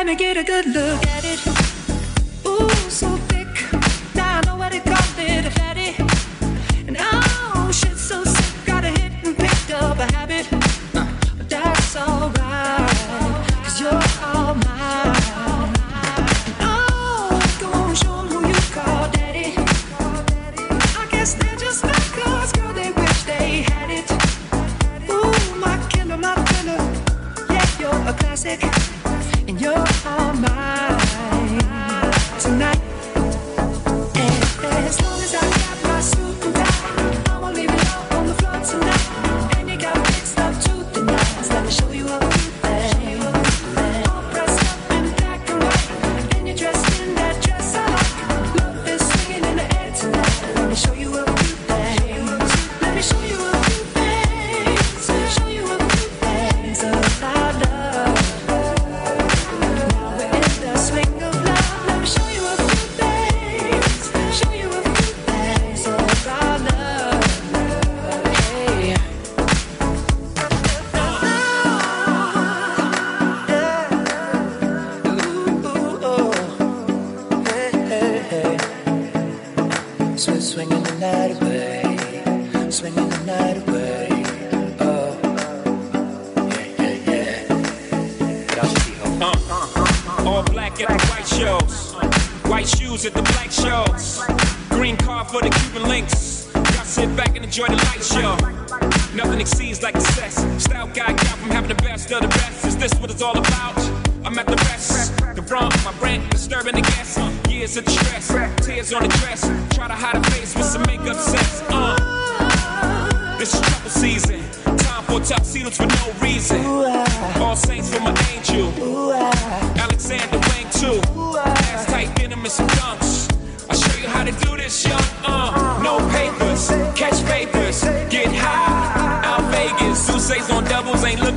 Let me get a good look at it.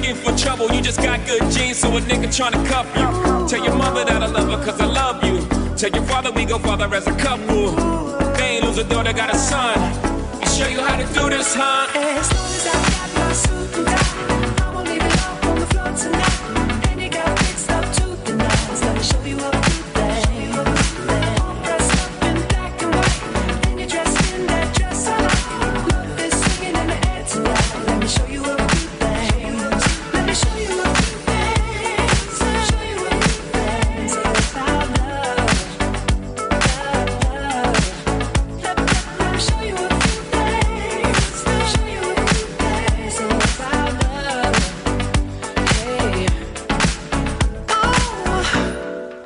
looking for trouble, you just got good genes, so a nigga tryna cuff you. Tell your mother that I love her cause I love you. Tell your father we go father as a couple. They ain't lose a daughter, got a son. I'll show you how to do this, huh?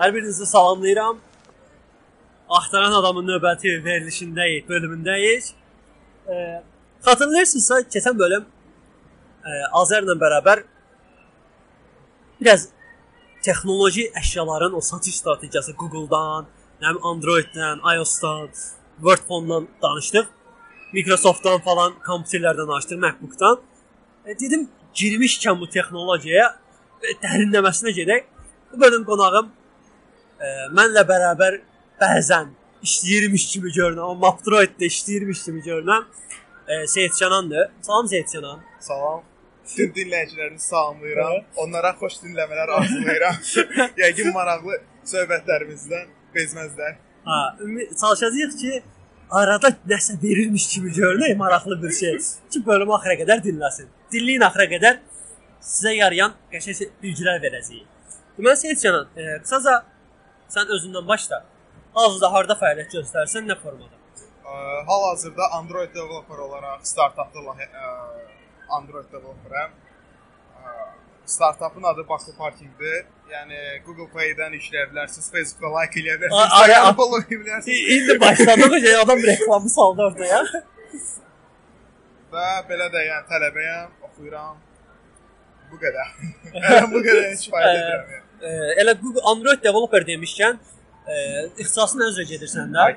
Hər birinizi salamlayıram. Axtaran adamın növbəti verilişindəyik, bölümündəyik. E, xatırlayırsınızsa, keçən bölüm e, Azərlə bərabər biraz texnoloji əşyaların o satış strategiyası Google-dan, nəm Android-dən, iOS-dan, Word Phone-dan danışdıq. Microsoft-dan falan kompüterlərdən açdıq, MacBook-dan. E, dedim girmişkən bu texnologiyaya e, dərinləməsinə gedək. Bu bölüm qonağım mənlə bərabər bəzən işləyirmiş kimi görünən, amma Android-də işləyirmiş kimi görünən e, Seyidcanandır. Salam Seyidcanan. Salam. Bütün dinləyicilərinizi salamlayıram. Onlara xoş dinləmələr arzulayıram. Yəqin maraqlı söhbətlərimizdən bezməzlər. Ha, çalışacağıq ki, arada nəsə verilmiş kimi görünək maraqlı bir şey ki, bölümü axıra qədər dinləsin. Dinləyin axıra qədər sizə yarayan qəşəng bilgilər verəcəyik. Deməli Seyidcanan, e, qısaca sən özündən başla. Hazırda harda fəaliyyət göstərirsən, nə formada? Ə, Hal-hazırda Android developer olaraq startapda ə, Android developerəm. Ə, Startapın adı Bakı Parkingdir. Yəni Google Play-dən yükləyə bilərsiniz, Facebook-da like eləyə bilərsiniz, Instagram follow eləyə bilərsiniz. İndi başladıq, şey adam reklamı saldı ortaya. Və belə də yəni tələbəyəm, oxuyuram. Bu qədər. Yəni bu qədər kifayət edirəm. yəni. E, elə Google Android developer demişkən, e, ixtisasın özə gedirsən də.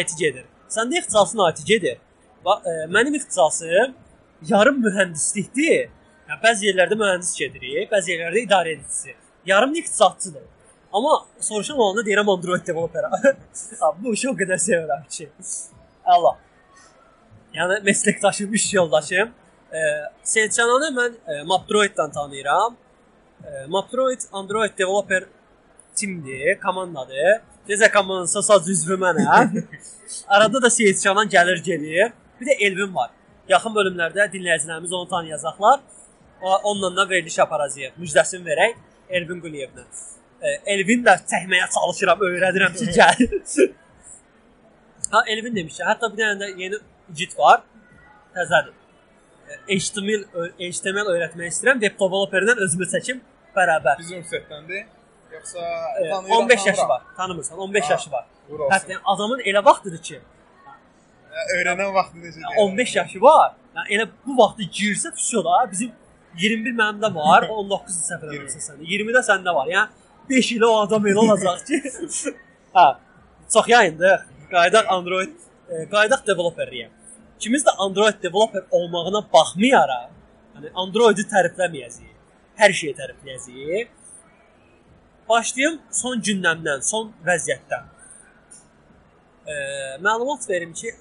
IT. Gedir. Səndə ixtisasın IT gedir. Va- e, mənim ixtisasım yarım mühəndislikdir. Yəni bəzi yerlərdə mühəndis gedirik, bəzi yerlərdə idarə edicisi. Yarım da iqtisadçıdır. Amma soruşan olanda deyirəm Android developer. Ha, bu işi o qədər sevirəm ki. Allah. Yəni məsləkdaşım, iş yoldaşım. E, Seyidcananı mən e, Mapdroid-dan tanıyıram. Mapdroid Android developer timdir, komandadır. Necə komandası sadəcə üzvü mənəm. Arada da Seyidcanan gəlir gedir. Bir də Elvin var. Yaxın bölümlərdə dinləyicilərimiz onu tanıyacaqlar. Onunla da veriliş aparacağıq. Müjdəsini verək Elvin Quliyevlə. Elvin də çəkməyə çalışıram, öyrədirəm ki, gəl. ha Elvin demişdi. Hətta bir dənə də yeni git var. Təzədir. HTML HTML öyrətmək istəyirəm. Web developerdən özümü çəkim bərabər. Bizim üstətdəndir. Yoxsa E, tanıyıram, 15 yaşı var. Tanımırsan, 15 Ha, yaşı var. Hətta adamın elə vaxtıdır ki, Yəni, Öyrənən vaxtı necə deyirəm? 15 yaşı var. Yəni elə bu vaxtda girsə füsyo da bizim 21 məndə var, 19 səhv eləmirsən sən. 20-də səndə var. Yəni 5 ilə o adam elə olacaq ki. hə. Çox yayındıq. Qaydaq Android, e, qaydaq developeriyəm. İkimiz də Android developer olmağına baxmayaraq, yəni Android-i tərifləməyəcəyik. Hər şeyi tərifləyəcəyik. Başlayım son gündəmdən, son vəziyyətdən. E, məlumat verim ki,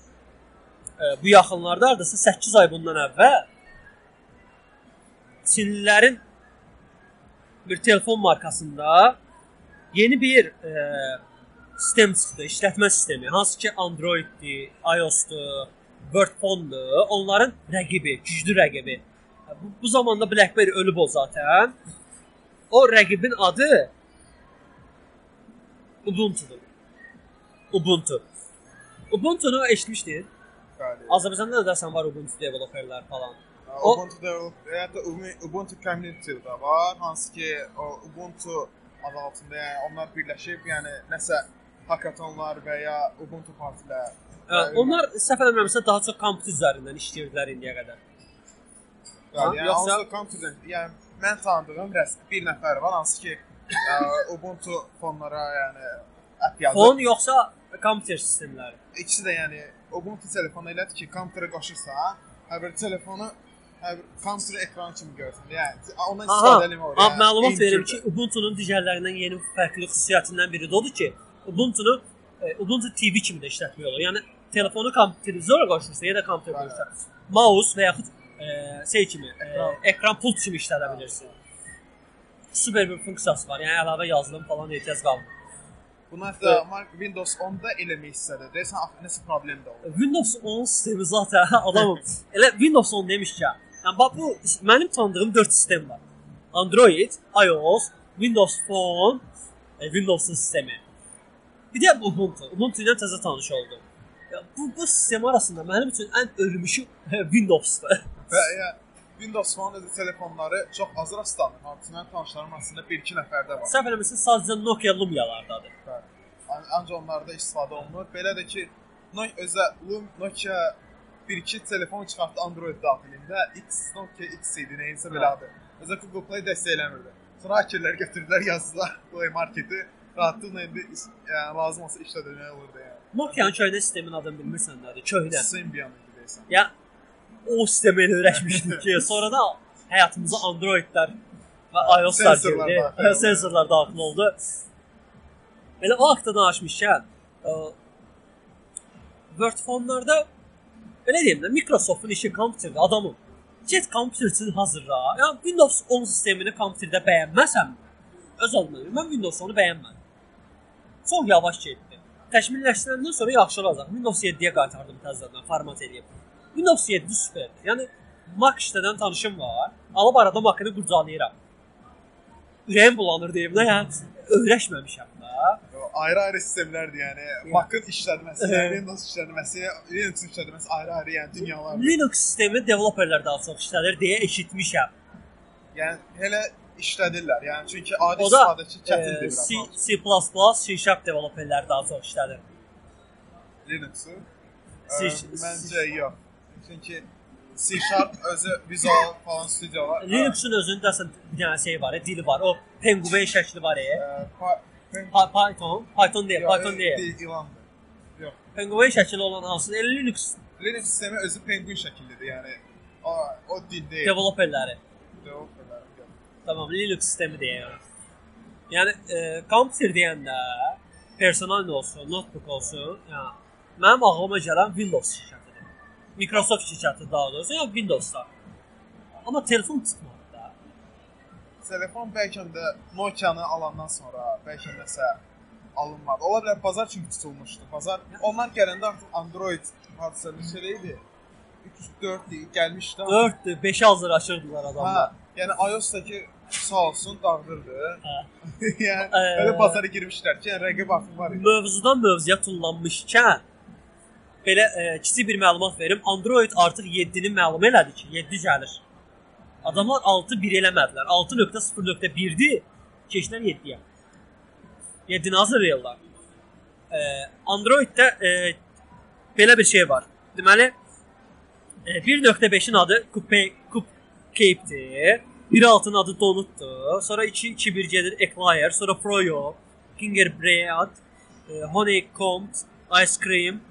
e, bu yaxınlarda hardasa 8 ay bundan əvvəl Çinlilərin bir telefon markasında yeni bir e, sistem çıxdı, işlətmə sistemi. Hansı ki Android-dir, iOS-dur, Word Phone-dur. Onların rəqibi, güclü rəqibi. Bu, bu zamanda BlackBerry ölüb o zaten. O rəqibin adı Ubuntu-dur. Ubuntu. Ubuntu-nu eşitmişdin? Bəli. Azərbaycanda da dəsən var Ubuntu developerlər falan. O- Ubuntu develop, hətta Ubuntu community də var, hansı ki o Ubuntu adı altında yəni onlar birləşib, yəni nəsə hackathonlar və ya Ubuntu partilər. Onlar səhv eləmirəmsə daha çox kompüter üzərindən işləyirdilər indiyə qədər. Bəli, yəni yoxsa- kompüter, yəni mən tanıdığım rəsmi bir nəfər var, hansı ki ə, Ubuntu fonlara yəni app yazır. Fon yoxsa kompüter sistemləri. İkisi də yəni Ubuntu telefonu elədir ki, kompüterə qoşursa, hər bir telefonu hər bir kompüter ekranı kimi görsün. Yəni ondan istifadə eləmək amma yəni, məlumat verim ki, Ubuntu-nun digərlərindən yeni fərqli xüsusiyyətindən biri də odur ki, Ubuntu-nu e, Ubuntu TV kimi də işlətmək olur. Yəni telefonu kompüterizora qoşursa ya da kompüterə qoşursa, mouse və yaxud e, şey kimi, e, Ekran. ekran pult kimi işlədə bilirsən. Super bir funksiyası var. Yəni əlavə yazılım falan ehtiyac qalmır. Bunu hətta Mark Windows 10-da eləmək istədi. Deyəsən axı nəsə problem də oldu. Windows 10 sistemi zaten adamım. Elə Windows 10 demişkən. Yəni bax bu mənim tanıdığım 4 sistem var. Android, iOS, Windows Phone, e, Windows sistemi. Bir də bu Ubuntu. Ubuntu ilə təzə tanış oldum. Ya bu bu sistem arasında mənim üçün ən ölmüşü Windows'dur. Və ya Windows Phone telefonları çox az rastlanır. Artıq mənim tanışlarım arasında 1-2 nəfərdə var. Səhv eləmirsən sadəcə Nokia Lumia-lardadır. Bəli. An- Ancaq onlarda istifadə olunur. Belə də ki, No özə Lum Nokia 1-2 telefon çıxartdı Android daxilində. X Nokia X idi, nəyinsə belə adı. Özə Google Play dəstəkləmirdi. Sonra hakerlər götürdülər, yazdılar Play Marketi. Rahatlıqla indi yəni, lazım olsa işlədilmək olurdu yəni. Nokia-nın köhnə sistemin adını bilmirsən nədir? Köhnə. Symbian idi deyəsən. Ya o sistemə elə öyrəşmişdik ki, sonra da həyatımıza Androidlər və iOS-lar girdi. oldu. Sensorlar daxil oldu. Elə o haqqda danışmışkən, ə, Word fonlarda belə deyim də Microsoft-un işi kompüterdə adamım. Get kompüter üçün hazırla. Yəni Windows 10 sistemini kompüterdə bəyənməsəm, öz adıma mən Windows 10-u bəyənmədim. Çox yavaş getdi. Təkmilləşdirəndən sonra yaxşı olacaq. Windows 7-yə qaytardım təzədən format edib. Windows 7 superdir. Yəni Mac işlədən tanışım var. Alıb arada Mac-ını qurcalayıram. Ürəyim bulanır deyim də, yəni öyrəşməmişəm də. O ayrı-ayrı sistemlərdir, yəni Mac-ın işlənməsi, Hə. Windows işlənməsi, Linux işlənməsi ayrı-ayrı, yəni dünyalar. Linux sistemi developerlər daha çox işlədir deyə eşitmişəm. Yəni elə işlədirlər. Yəni çünki adi da istifadəçi e, çətindir C, biraz. C++, C Sharp developerlər daha çox işlədir. Linux-u. C- Məncə yox. Çünki C Sharp özü Visual falan studio var. Linuxun özündə əslən bir dənə şey var, e, dili var. O penguin şəkli var e. Ə, Pa- Pa- Python, Python deyil, Python deyil. Dil ilandır. Yox. Penguin şəkli olan hansı? E, Linux Linux sistemi özü penguin şəkillidir, yəni o, o dil deyil. developerləri. Developerlər, yox. Tamam, Linux sistemi deyir. Yəni e, kompüter deyəndə personal olsun, notebook olsun, yəni mənim ağlıma gələn Windows şirkətidir. Microsoft şirkəti daha doğrusu, yəni Windows-da. Amma telefon tutmadı da. Telefon bəlkə də Nokia-nı alandan sonra bəlkə nəsə alınmadı. Ola bilər bazar çünki tutulmuşdu. Bazar onlar gələndə artıq Android hadisəli şey idi. 3 4 gəlmişdi. 4-dür, 5-ə hazırlaşırdılar Ha, adamlar. yəni iOS-dakı sağ olsun dağıdırdı. Hə. yəni Ə, belə bazara girmişlər ki, yəni rəqib artıq var idi. Mövzudan mövzuya tullanmışkən belə e, kiçik bir məlumat verim. Android artıq 7-ni məlum elədi ki, 7 gəlir. Adamlar 6.1 eləmədilər. 6.0.1-di, keçdilər 7-yə. 7-ni hazırlayırlar. E, Android-də e, belə bir şey var. Deməli, e, 1.5-in adı Coupe Coupe-dir. 1.6-nın adı Donutdur. Sonra 2 2.1 gedir Eclair, sonra Froyo, Gingerbread, e, Honeycomb, Ice Cream,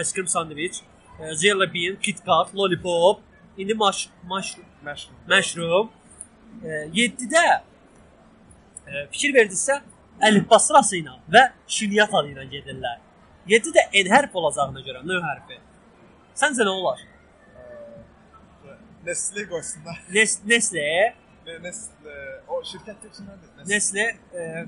Ice Cream sandwich, e, Jelly Bean, Kit Kat, Lollipop, indi mush, mush, Məşğul. Mushroom. E, 7-də e, fikir verdinizsə əlifba sırası ilə və şilyat adı ilə gedirlər. 7-də N hərfi olacağına görə N hərfi. Səncə nə olar? Nestle qoysunlar. Nes Nestle, Ne- Nestle o şirkət tipsinədir. Nestle e,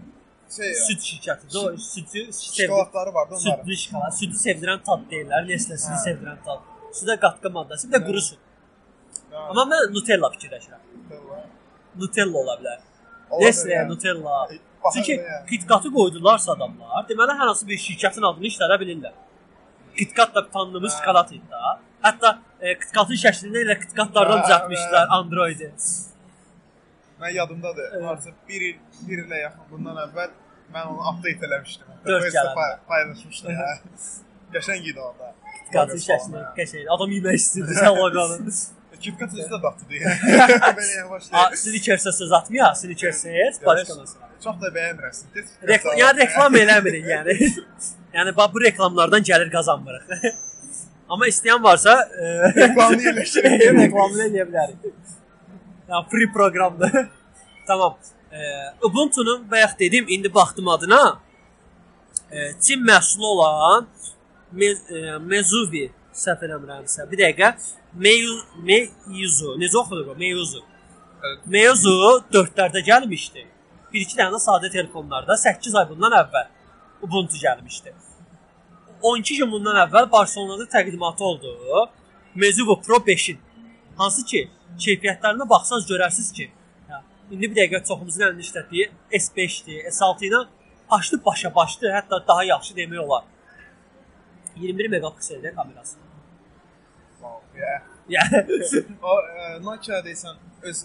şey ya. Süt şirketi. Doğru. Sütü şokolatları vardı onların. Sütlü şokolat. Sütü sevdiren tat değiller. Neslesini sevdiren tat. Südə qatqa maddəsi, bir də quru süt. Amma mən Nutella fikirləşirəm. Nutella. Nutella ola bilər. Nestle, Nutella. E, Çünki KitKat-ı qoydularsa adamlar, deməli hər hansı bir şirkətin adını işlədə bilirlər. KitKat da tanınmış şokolad da. Hətta e, KitKatın şəklini elə KitKatlardan düzəltmişdilər Android-i. Mən yadımdadır. Evet. Artıq 1 il 1 ilə yaxın bundan əvvəl mən onu update eləmişdim. Hətta Dörd Facebookda gələndə. pay- paylaşmışdım. hə. Qəşəng idi onda. KitKatın şəklində qəşəng. Adam yemək istirdi sən loqonu. KitKat özü də dadlıdır. Belə yavaş. A, Snickers-ə söz atmaya, Snickers başqa məsələ. Çox da bəyənmirəm. Siz Reklam, yəni reklam eləmirik yəni. yəni bax bu reklamlardan gəlir qazanmırıq. Amma istəyən varsa, e, Reklamını yerləşdirək. reklamını eləyə bilərik. Yəni free proqramdır. tamam. E, Ubuntu-nun bayaq dedim, indi baxdım adına. E, Çin məhsulu olan Me, e, Mezuvi səhv eləmirəmsə. Bir dəqiqə. Meizu, Meizu. Necə oxudur bu? Meizu. Evet. Meizu 4-lərdə gəlmişdi. Bir-iki dənə sadə telefonlarda 8 ay bundan əvvəl Ubuntu gəlmişdi. 12 gün bundan əvvəl Barselonada təqdimatı oldu. Meizu Pro 5-in. Hansı ki, keyfiyyətlərinə baxsaz görərsiniz ki, hə, indi bir dəqiqə çoxumuzun əlində işlətdiyi S5-dir, S6 ilə başlı başa başdı, hətta daha yaxşı demək olar. 21 megapikseldə kamerası. Yeah. Yəni O e, Nokia deyəsən öz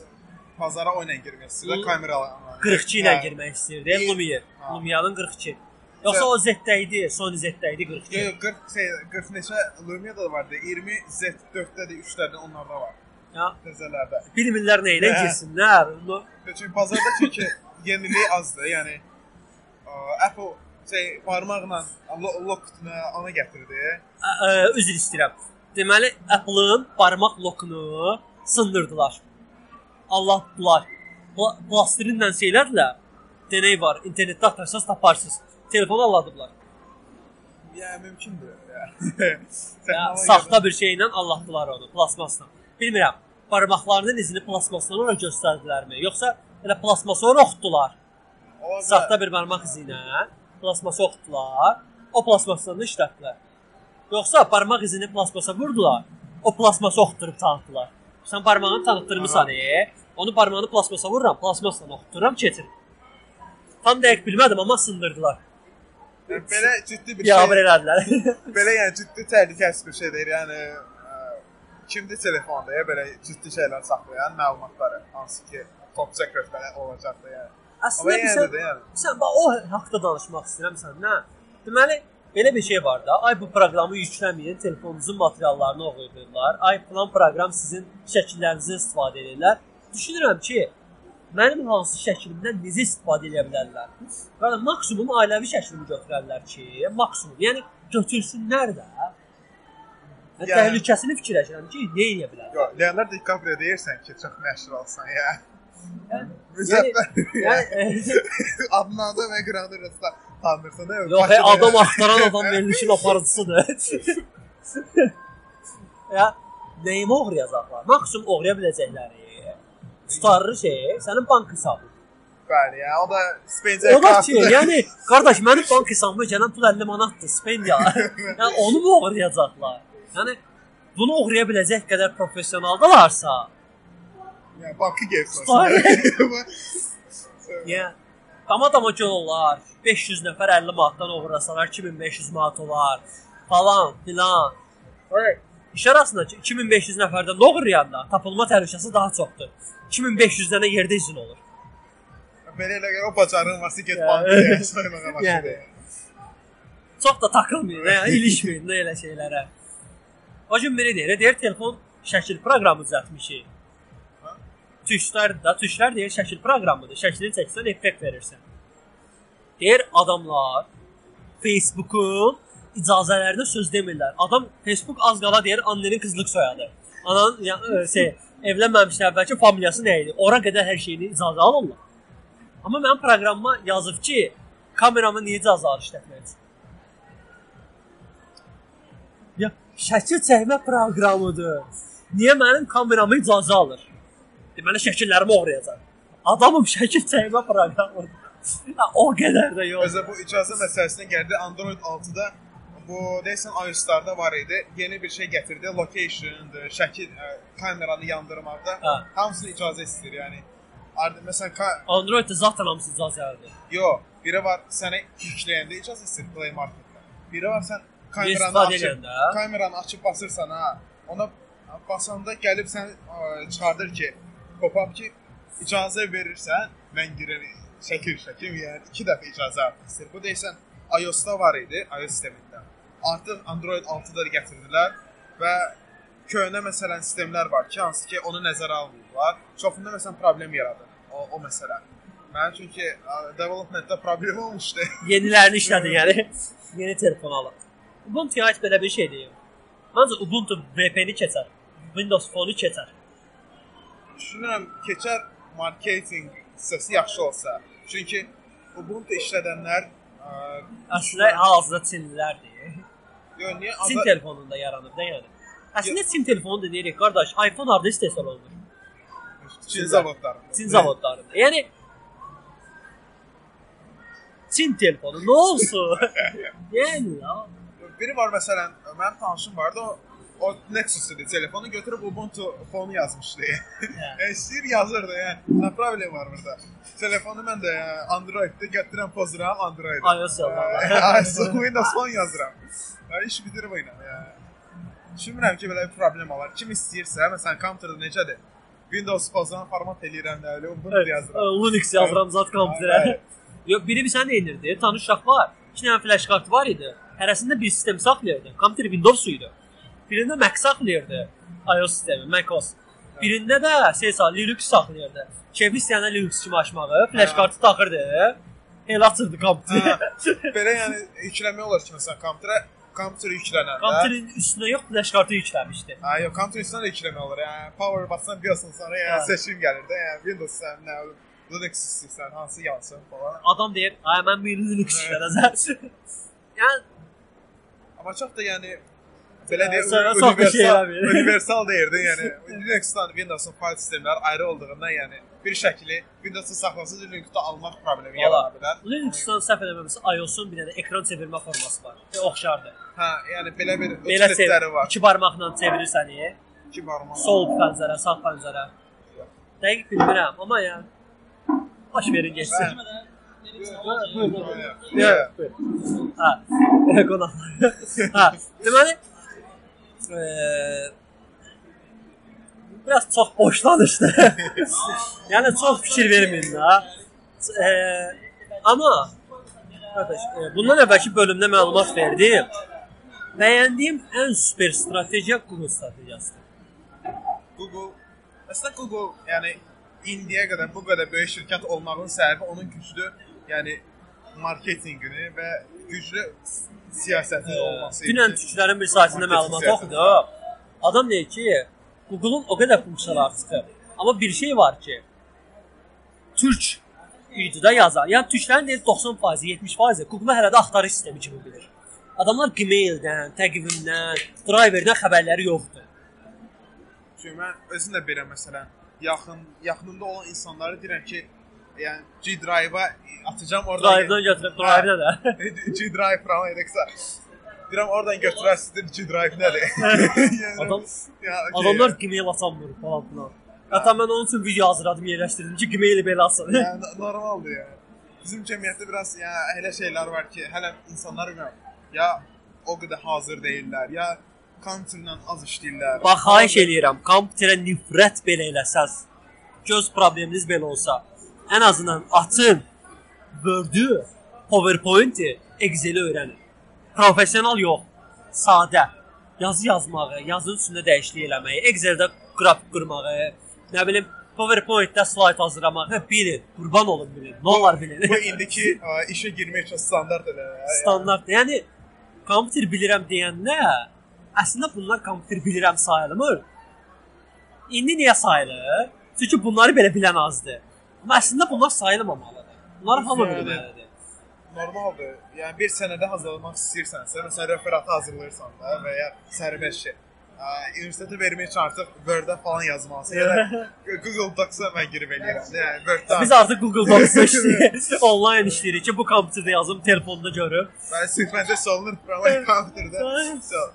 bazara oyuna girmək istəyir, Hı. kamera 42 ilə girmək istirdi, Lumia. Ha. Lumia'nın 42. Yoxsa o Z-də idi, Sony Z-də idi 42. Yox, yox, 40 şey 40 neçə Lumia da vardı. 20 Z4-də də 3-lərdə onlarda var. Ya Təzələrdə. bilmirlər nə ilə girsinlər. Onu Çünki bazarda çünki yeniliyi azdır. Yəni ə, Apple şey barmaqla lo- lock-unu ona gətirdi. Ə, ə, üzr istəyirəm. Deməli Apple-ın barmaq lokunu sındırdılar. Allahdılar. Pla plastirinlə şeylərlə deney var. İnternetdə axtarsanız taparsınız. Telefonu alladıblar. Yəni mümkündür. Texnologiyadan- saxta bir şeylə Allahdılar onu, plasmasla. Bilmirəm, barmaqlarının izini plasmasdan ora göstərdilərmi, yoxsa elə plasması ora oxutdular? Ola. Saxta bir barmaq izi ilə plasması oxutdular, o plasmasdan da işlətdilər. Yoxsa barmaq izini plasmasa vurdular, o plasması oxutdurub tanıtdılar. Sən barmağını tanıtdırmısan, e? Onu barmağını plasmasa vururam, plasmasla oxuturam, keçir. Tam dəqiq bilmədim, amma sındırdılar. Yəni, belə ciddi bir Biabır şey, elədilər. belə yəni ciddi təhlükəsiz bir şeydir. Yəni kimdir telefonda ya belə ciddi şeylər saxlayan məlumatları, hansı ki top secret belə olacaqdı yəni. Əslində yenə sən, yəni. sən bax, o haqqda danışmaq istəyirəm səninlə. Deməli, belə bir şey var da. Ay bu proqramı yükləməyin, telefonunuzun materiallarını oxuyurlar. Ay falan proqram sizin şəkillərinizdən istifadə edirlər. Düşünürəm ki, mənim hansı şəklimdən necə istifadə edə bilərlər? Yəni maksimum ailəvi şəklimi götürərlər ki, maksimum. Yəni götürsünlər də. Yəni, Yəni- təhlükəsini fikirləşirəm ki, nə edə bilər? Yox, Leonardo DiCaprio deyirsən ki, çox məşhur olsan ya. Yəni, Müzəffər. yəni Adını adı və qranı rəsdə tanırsan. Yox, hey, adam axtaran adam verilişin aparıcısıdır. ya nəyimi oğrayacaqlar? Maksimum oğraya biləcəkləri tutarlı şey sənin bank hesabın. Bəli, ya, o da Spencer O da ki, yəni qardaş mənim bank hesabıma gələn pul 50 manatdır, spend ya. yəni onu mu oğrayacaqlar? Yəni bunu oğraya biləcək qədər professionaldalarsa, yəni bankı gəlsin. Yəni dama dama göl olar. 500 nəfər 50 manatdan oğrasalar 2500 manat olar falan filan. Hey, İş arasında ki, 2500 nəfərdən oğrayanda tapılma təhlükəsi daha çoxdur. 2500 dənə yerdə izin olur. Belə elə o bacarığın varsa get Ya. bankaya soymağa başla. Yəni. Çox da takılmayın, ilişməyin elə şeylərə. Gün biri deyir, deyir telefon şəkil proqramı düzəltmişik. Ha? Tuşlar da, tuşlar deyir şəkil proqramıdır. Şəklini çəksən effekt verirsən. Deyir adamlar Facebookun icazələrinə söz demirlər. Adam Facebook az qala deyir annenin qızlıq soyadı. Ananın ya, ə, şey, evlənməmişdən əvvəlki familiyası nə idi? Ora qədər hər şeyini icazə alırlar. Amma mənim proqramıma yazıb ki, kameramı niyə icazə alır işlətmək üçün? Şəkil çəkmə proqramıdır. Niyə mənim kameramı icazə alır? Deməli şəkillərimi oğrayacaq. Adamım şəkil çəkmə proqramıdır. O qədər də yox. Özə bu icazə məsələsinə gəldi. Android 6-da bu deyəsən iOS-larda var idi. Yeni bir şey gətirdi. Location-dır, şəkil, ə, kameranı yandırmaqda Hə. hamısını icazə istəyir. Yəni ar- məsələn ka Android-də zaten hamısı icazə alır. Yo, biri var sənə yükləyəndə icazə istəyir Play Market-də. Biri var sən kameranı açıb, kameranı açıb basırsan ha, ona basanda gəlib sən ə, çıxardır ki, pop-up ki, icazə verirsən, mən girərəm şəkil şəkil, yəni 2 dəfə icazə artıq istəyir. Bu deyəsən iOS-da var idi, iOS sistemində. Artıq Android 6-da da gətirdilər və köhnə məsələn sistemlər var ki, hansı ki onu nəzərə almırlar. Çoxunda məsələn problem yaradır o, o məsələ. Mənim çünki ə, developmentdə problem olmuşdu. Yenilərini işlədin yəni. Yeni telefon alın. Ubuntu aid belə bir şey deyil. Məncə Ubuntu VPN-i keçər. Windows Phone-u keçər. Düşünürəm keçər marketinq hissəsi yaxşı olsa. Çünki Ubuntu işlədənlər ə, Əslində hal-hazırda Çinlilərdir. yo niyə Çin Azər- telefonunda yaranıb da yəni. Əslində Çin telefonu da deyirik qardaş, iPhone harda istehsal olunur? Çin zavodlarında. Çin zavodlarında. Yəni Çin telefonu nə olsun? yəni ya. Biri var məsələn, mənim tanışım vardı, o o Nexus idi, telefonu götürüb Ubuntu fonu yazmışdı. yəni istəyir yazırdı, yəni nə problem var burada? Telefonu mən də yəni, Android-də gətirəm, pozuram Android. iOS yazarlar. iOS Windows Phone yazıram. Ya iş oynam yəni. Düşünmürəm ki, belə bir problem olar. Kim istəyirsə, məsələn, kompüterdə necədir? Windows pozan format eləyirəm də, elə Ubuntu Evet, yazıram. Linux yazıram zat kompüterə. Yox, biri bir sən eynirdi. Tanış uşaq var. 2 dənə flash kartı var idi. Hərəsində bir sistem saxlayırdı. Kompüter Windows idi. Birində Mac saxlayırdı. iOS sistemi, macOS. Birində də şey sa Linux saxlayırdı. Keyfi istəyənə Linux kimi açmağı, flash kartı taxırdı. Elə açırdı kompüteri. Belə yəni yükləmək olar ki, məsələn, kompüterə kompüter yüklənəndə. Kompüterin üstünə yox, flash kartı yükləmişdi. Ha, yox, kompüter üstünə də yükləmək olur. Yəni power bassan biliyorsun sonra yəni seçim gəlir də. Yəni Windows sən nə Linux istəyirsən, hansı yansın falan. Adam deyir, "Ay mən bir Linux işlədəcəm." yəni Amma çox da yəni belə Hə, deyək, universal, universal deyirdi. Yəni Linux-dan Windows-un fayl sistemləri ayrı olduğundan yəni bir şəkli Windows-da saxlasız Linux-da almaq problemi yarana bilər. Linux-dan səhv eləmirəmsə iOS-un bir dənə ekran çevirmə forması var. Və oxşardır. Hə, yəni belə bir çevir. var. İki barmaqla çevirirsən. e. İki barmaq. Sol pəncərə, sağ pəncərə. Dəqiq bilmirəm, amma yəni baş verin いやいや。はい。え、この、はい。でもね、えー、biraz çok boşladı işte. yani çok fikir vermeyin daha. Ee, ama kardeş, e, bundan evvelki bölümde məlumat verdim. Beğendiğim en süper strateji Google stratejisidir. Google, aslında Google yani indiyə qədər bu qədər böyük şirkət olmağının səbəbi onun güclü yəni marketinqini və güclü siyasətin olması. Dünən türklərin bir saytında məlumat oxudum. Adam deyir ki, Google-un o qədər funksiyaları çıxır. Amma bir şey var ki, türk videoda yazar. Yəni türklərin deyir 90%, 70% Google hələ də axtarış sistemi kimi bilir. Adamlar Gmail-dən, təqvimdən, driverdən xəbərləri yoxdur. Çünki mən özüm də belə məsələn yaxın yaxınımda olan insanlara deyirəm ki, yəni G Drive-a atacağam oradan. Drive-dan götürüb drive-də də. G Drive from Alexa. Deyirəm oradan götürərsiniz G Drive nədir? yəni, Adam ya, okay. adamlar Gmail açamır falan filan. Hətta mən onun üçün video hazırladım, yerləşdirdim ki, Gmail-i belə açsın. yəni normaldır yəni. Bizim cəmiyyətdə biraz ya elə şeylər var ki, hələ insanlar ya o qədər hazır deyillər, ya counterla az işləyirlər. Bax, xahiş eləyirəm, kompüterə nifrət belə eləsəz, göz probleminiz belə olsa, ən azından açın Word-ü, PowerPoint-i, Excel-i öyrənin. Professional yox, sadə. Yazı yazmağı, yazının üstündə dəyişiklik eləməyi, Excel-də qrafik qurmağı, nə bilim, PowerPoint-də slayd hazırlamağı bilin. Qurban olun bilin. Nə olar bilin. Bu indiki ə, işə girmək üçün standart elə. standart. Yəni kompüter bilirəm deyəndə əslində bunlar kompüter bilirəm sayılmır. İndi niyə sayılır? Çünki bunları belə bilən azdır. Amma əslində bunlar sayılmamalıdır. Bunlar hamı bilməlidir. Normaldır. Yəni bir sənədə hazırlamaq istəyirsənsə, məsələn referatı hazırlayırsan da və ya sərbəst şey. Universitetə vermək üçün artıq Word-də falan yazmalısan. Ya da Google Docs-a mən girib eləyirəm. Yəni. Biz artıq Google Docs-da işləyirik. Online işləyirik ki, bu kompüterdə yazım, telefonda görüm. Mən sequence solunur from computerdə. So,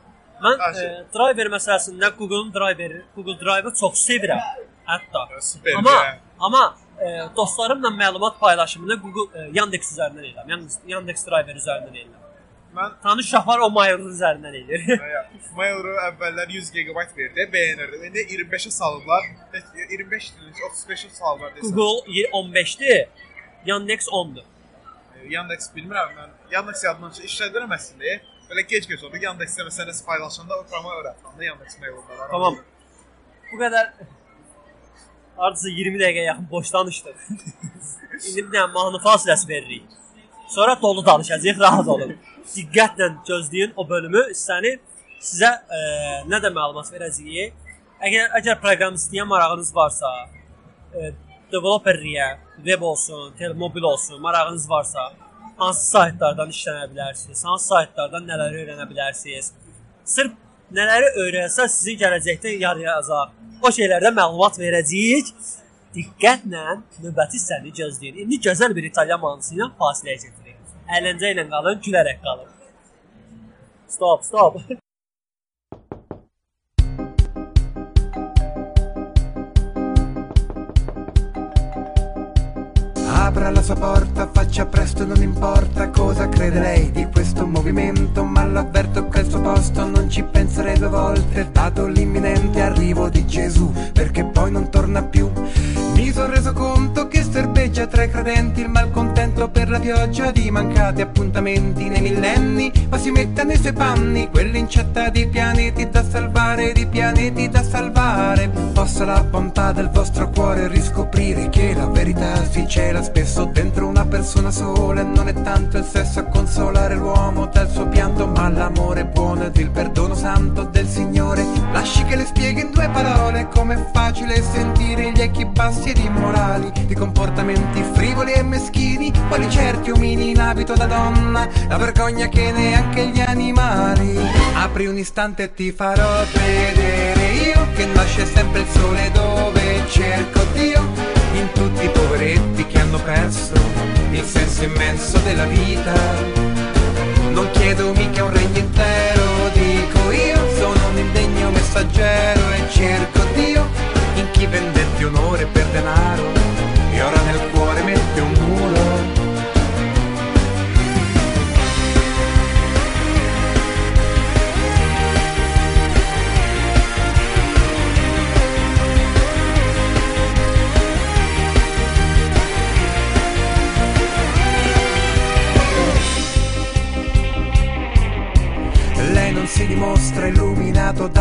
Mən e, şey. driver məsələsində Google-un driveri, Google Drive-ı çox sevirəm. Hətta. Amma amma e, dostlarımla məlumat paylaşımını Google e, Yandex üzərindən edirəm. Yandex, Yandex Driver üzərindən edirəm. Mən Tanış şahar o Mail üzərindən edir. Mail.ru əvvəllər 100 GB verdi, bəyənirdim. İndi 25-ə salıblar. 25 deyil, 35-ə salıblar desəm. Google y- 15-dir, Yandex 10-dur. Yandex bilmirəm mən. Yandex yadımdan çıxdı. İşlədirəm əslində. Belə gec-gec oldu. Yandex-də məsələn paylaşanda o programa öyrətməndə Yandex mail-lar. Tamam. Bu qədər Hardasa 20 dəqiqə yaxın boş danışdıq. İndi bir dənə mahnı fasiləsi veririk. Sonra dolu danışacağıq, rahat olun. Diqqətlə gözləyin o bölümü. Səni sizə e, nə də məlumat verəcəyik. Əgər əgər proqramistliyə marağınız varsa, e, developerliyə, web olsun, telemobil olsun, marağınız varsa, hansı saytlardan işlənə bilərsiniz, hansı saytlardan nələri öyrənə bilərsiniz. Sırf nələri öyrənsəz sizin gələcəkdə yarayacaq. O şeylərdə məlumat verəcəyik. Diqqətlə növbəti hissəni gözləyin. İndi gözəl bir İtalyan mahnısı ilə fasiləyə çəkirik. Əyləncə ilə qalın, gülərək qalın. Stop, stop. Apra la sua porta, faccia presto, non importa cosa crede lei di questo movimento, ma l'avverto che al suo posto non ci penserei due volte, dato l'imminente arrivo di Gesù, perché poi non torna più. Mi sono reso conto che serpeggia tra i credenti il malcontento per la pioggia di mancati appuntamenti nei millenni, ma si mette nei suoi panni, quell'incetta di pianeti da salvare, di pianeti da salvare. Possa la bontà del vostro cuore riscoprire che la verità si cela spesso dentro una persona sola non è tanto il sesso a consolare l'uomo dal suo pianto, ma l'amore buono ed il perdono santo del Signore. Lasci che le spieghi in due parole com'è facile sentire gli echi bassi ed immorali di comportamenti frivoli e meschini, quali certi omini in abito da donna, la vergogna che neanche gli animali. Apri un istante e ti farò vedere io che nasce sempre il sole dove cerco Dio in tutti i poveretti hanno perso il senso immenso della vita. Non chiedo mica un regno intero, dico io sono un indegno messaggero e cerco Dio in chi vendetti onore per denaro e ora nel cuore mette un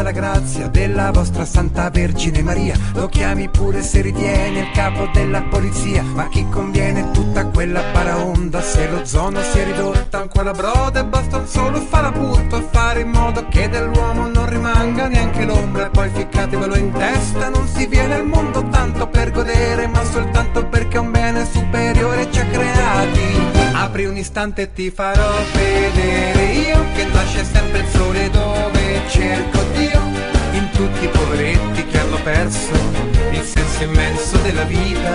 dalla grazia della vostra Santa Vergine Maria. Lo chiami pure se ritiene il capo della polizia. Ma a chi conviene tutta quella paraonda? Se lo zono si è ridotta a un quella broda e basta solo fare appunto e fare in modo che dell'uomo non rimanga neanche l'ombra. E poi ficcatevelo in testa, non si viene al mondo tanto per godere, ma soltanto perché un bene superiore ci ha creati. Apri un istante e ti farò vedere io che nasce sempre il sole dove cerco Dio in tutti i poveretti che hanno perso il senso immenso della vita.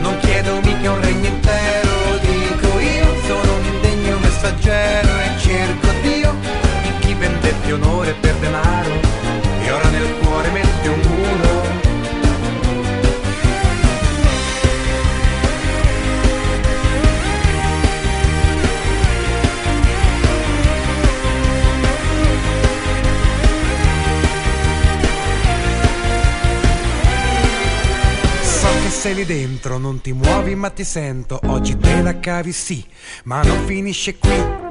Non chiedo mica un regno intero, dico io sono un indegno messaggero e cerco Dio in chi vendetti onore per denaro sei lì dentro, non ti muovi ma ti sento. Oggi te la cavi sì, ma non finisce qui.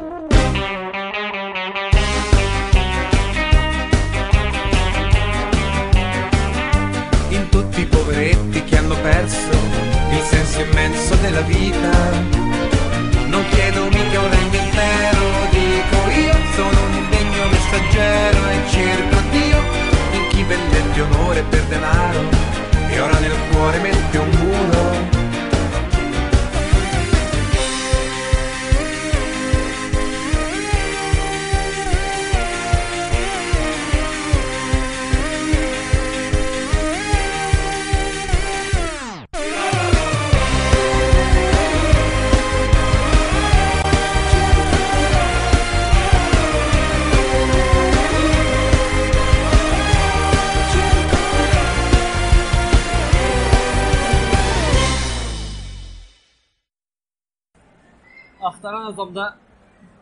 Axtaran adamda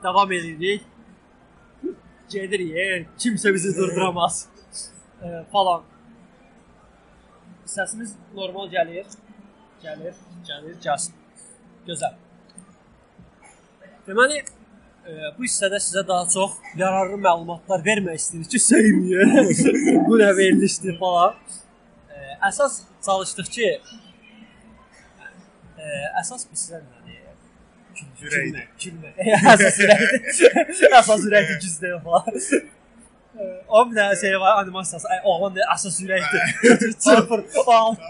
davam edirik. Gedirik, kimsə bizi durduramaz. E, falan. Səsimiz normal gəlir. Gəlir, gəlir, gəlsin. Gözəl. Deməli, e, bu hissədə sizə daha çox yararlı məlumatlar vermək istəyirik ki, sevməyə. bu nə verilişdir falan. E, əsas çalışdıq ki, e, əsas biz sizə nədir? Cümle. Cümle. Əsas ürəkdir gücdə falan. 10 dənə şey var animasiyası. Ay oğlan da əsas ürəkdir. Çırpır.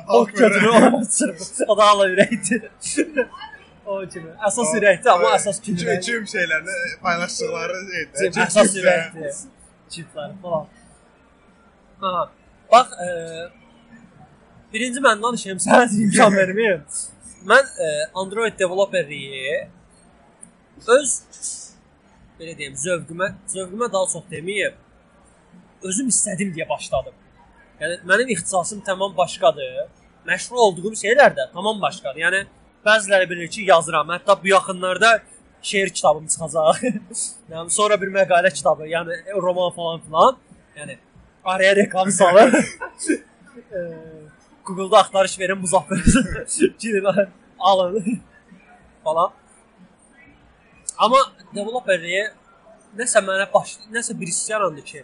Ok götürür, oğlan çırpır. O da ala ürəkdir. O kimi. Əsas ürəkdir amma əsas gücdə. Kim şeylərdə paylaşdıqları şeydir. Əsas ürəkdir. Çiplər falan. Aha. Bax, e, birinci məndən şeyim sənə imkan verməyim. Mən e, Android developerliyi öz belə deyim, zövqümə, zövqümə daha çox deməyim. Özüm istədim deyə başladım. Yəni mənim ixtisasım tamam başqadır. Məşğul olduğum şeylər də tamam başqadır. Yəni bəziləri bilir ki, yazıram. Hətta bu yaxınlarda şeir kitabım çıxacaq. yəni sonra bir məqalə kitabı, yəni roman falan filan. Yəni araya reklam salır. Google-da axtarış verin Muzaffer. Girin alın falan. Amma developerliyə nəsə mənə baş, nəsə bir yarandı ki,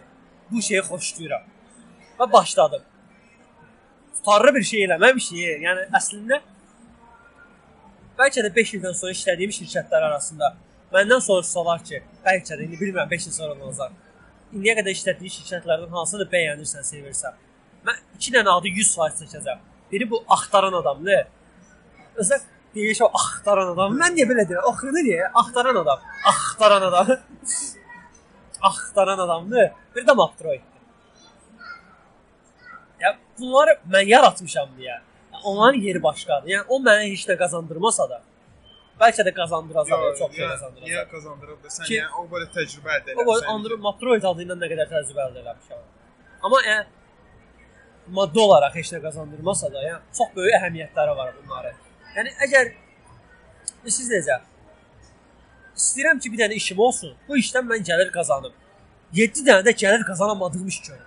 bu şeyi xoşlayıram. Və başladım. Tutarlı bir şey eləməmişik. Yəni əslində bəlkə də 5 ildən sonra işlədiyim şirkətlər arasında məndən soruşsalar ki, bəlkə də indi bilmirəm 5 il sonra olacaq. İndiyə qədər işlətdiyin şirkətlərdən hansını bəyənirsən, sevirsən. Mən 2 dənə adı 100% çəkəcəm. Biri bu axtaran adamdır. Özə deyir ki, axtaran adam. Mən niyə belə deyirəm? Axırda niyə? Axtaran adam. Axtaran adam. axtaran adamdır. Bir də Maptroid. Ya bunları mən yaratmışam deyə. Onların yeri başqadır. Yəni o mənə heç nə qazandırmasa da, Bəlkə də qazandıracaq, çox şey qazandıracaq. Niyə qazandırıb da sən Ki- yəni o belə təcrübə əldə O eləmisən. Android Metroid adı ilə nə qədər təcrübə əldə eləmişəm. Amma yəni maddi olaraq heç nə qazandırmasa da, yəni çox böyük əhəmiyyətləri var bunların. Yəni əgər siz necə istəyirəm ki, bir dənə işim olsun. Bu işdən mən gəlir qazanım. 7 dənə də gəlir qazanamadığım iş görürəm.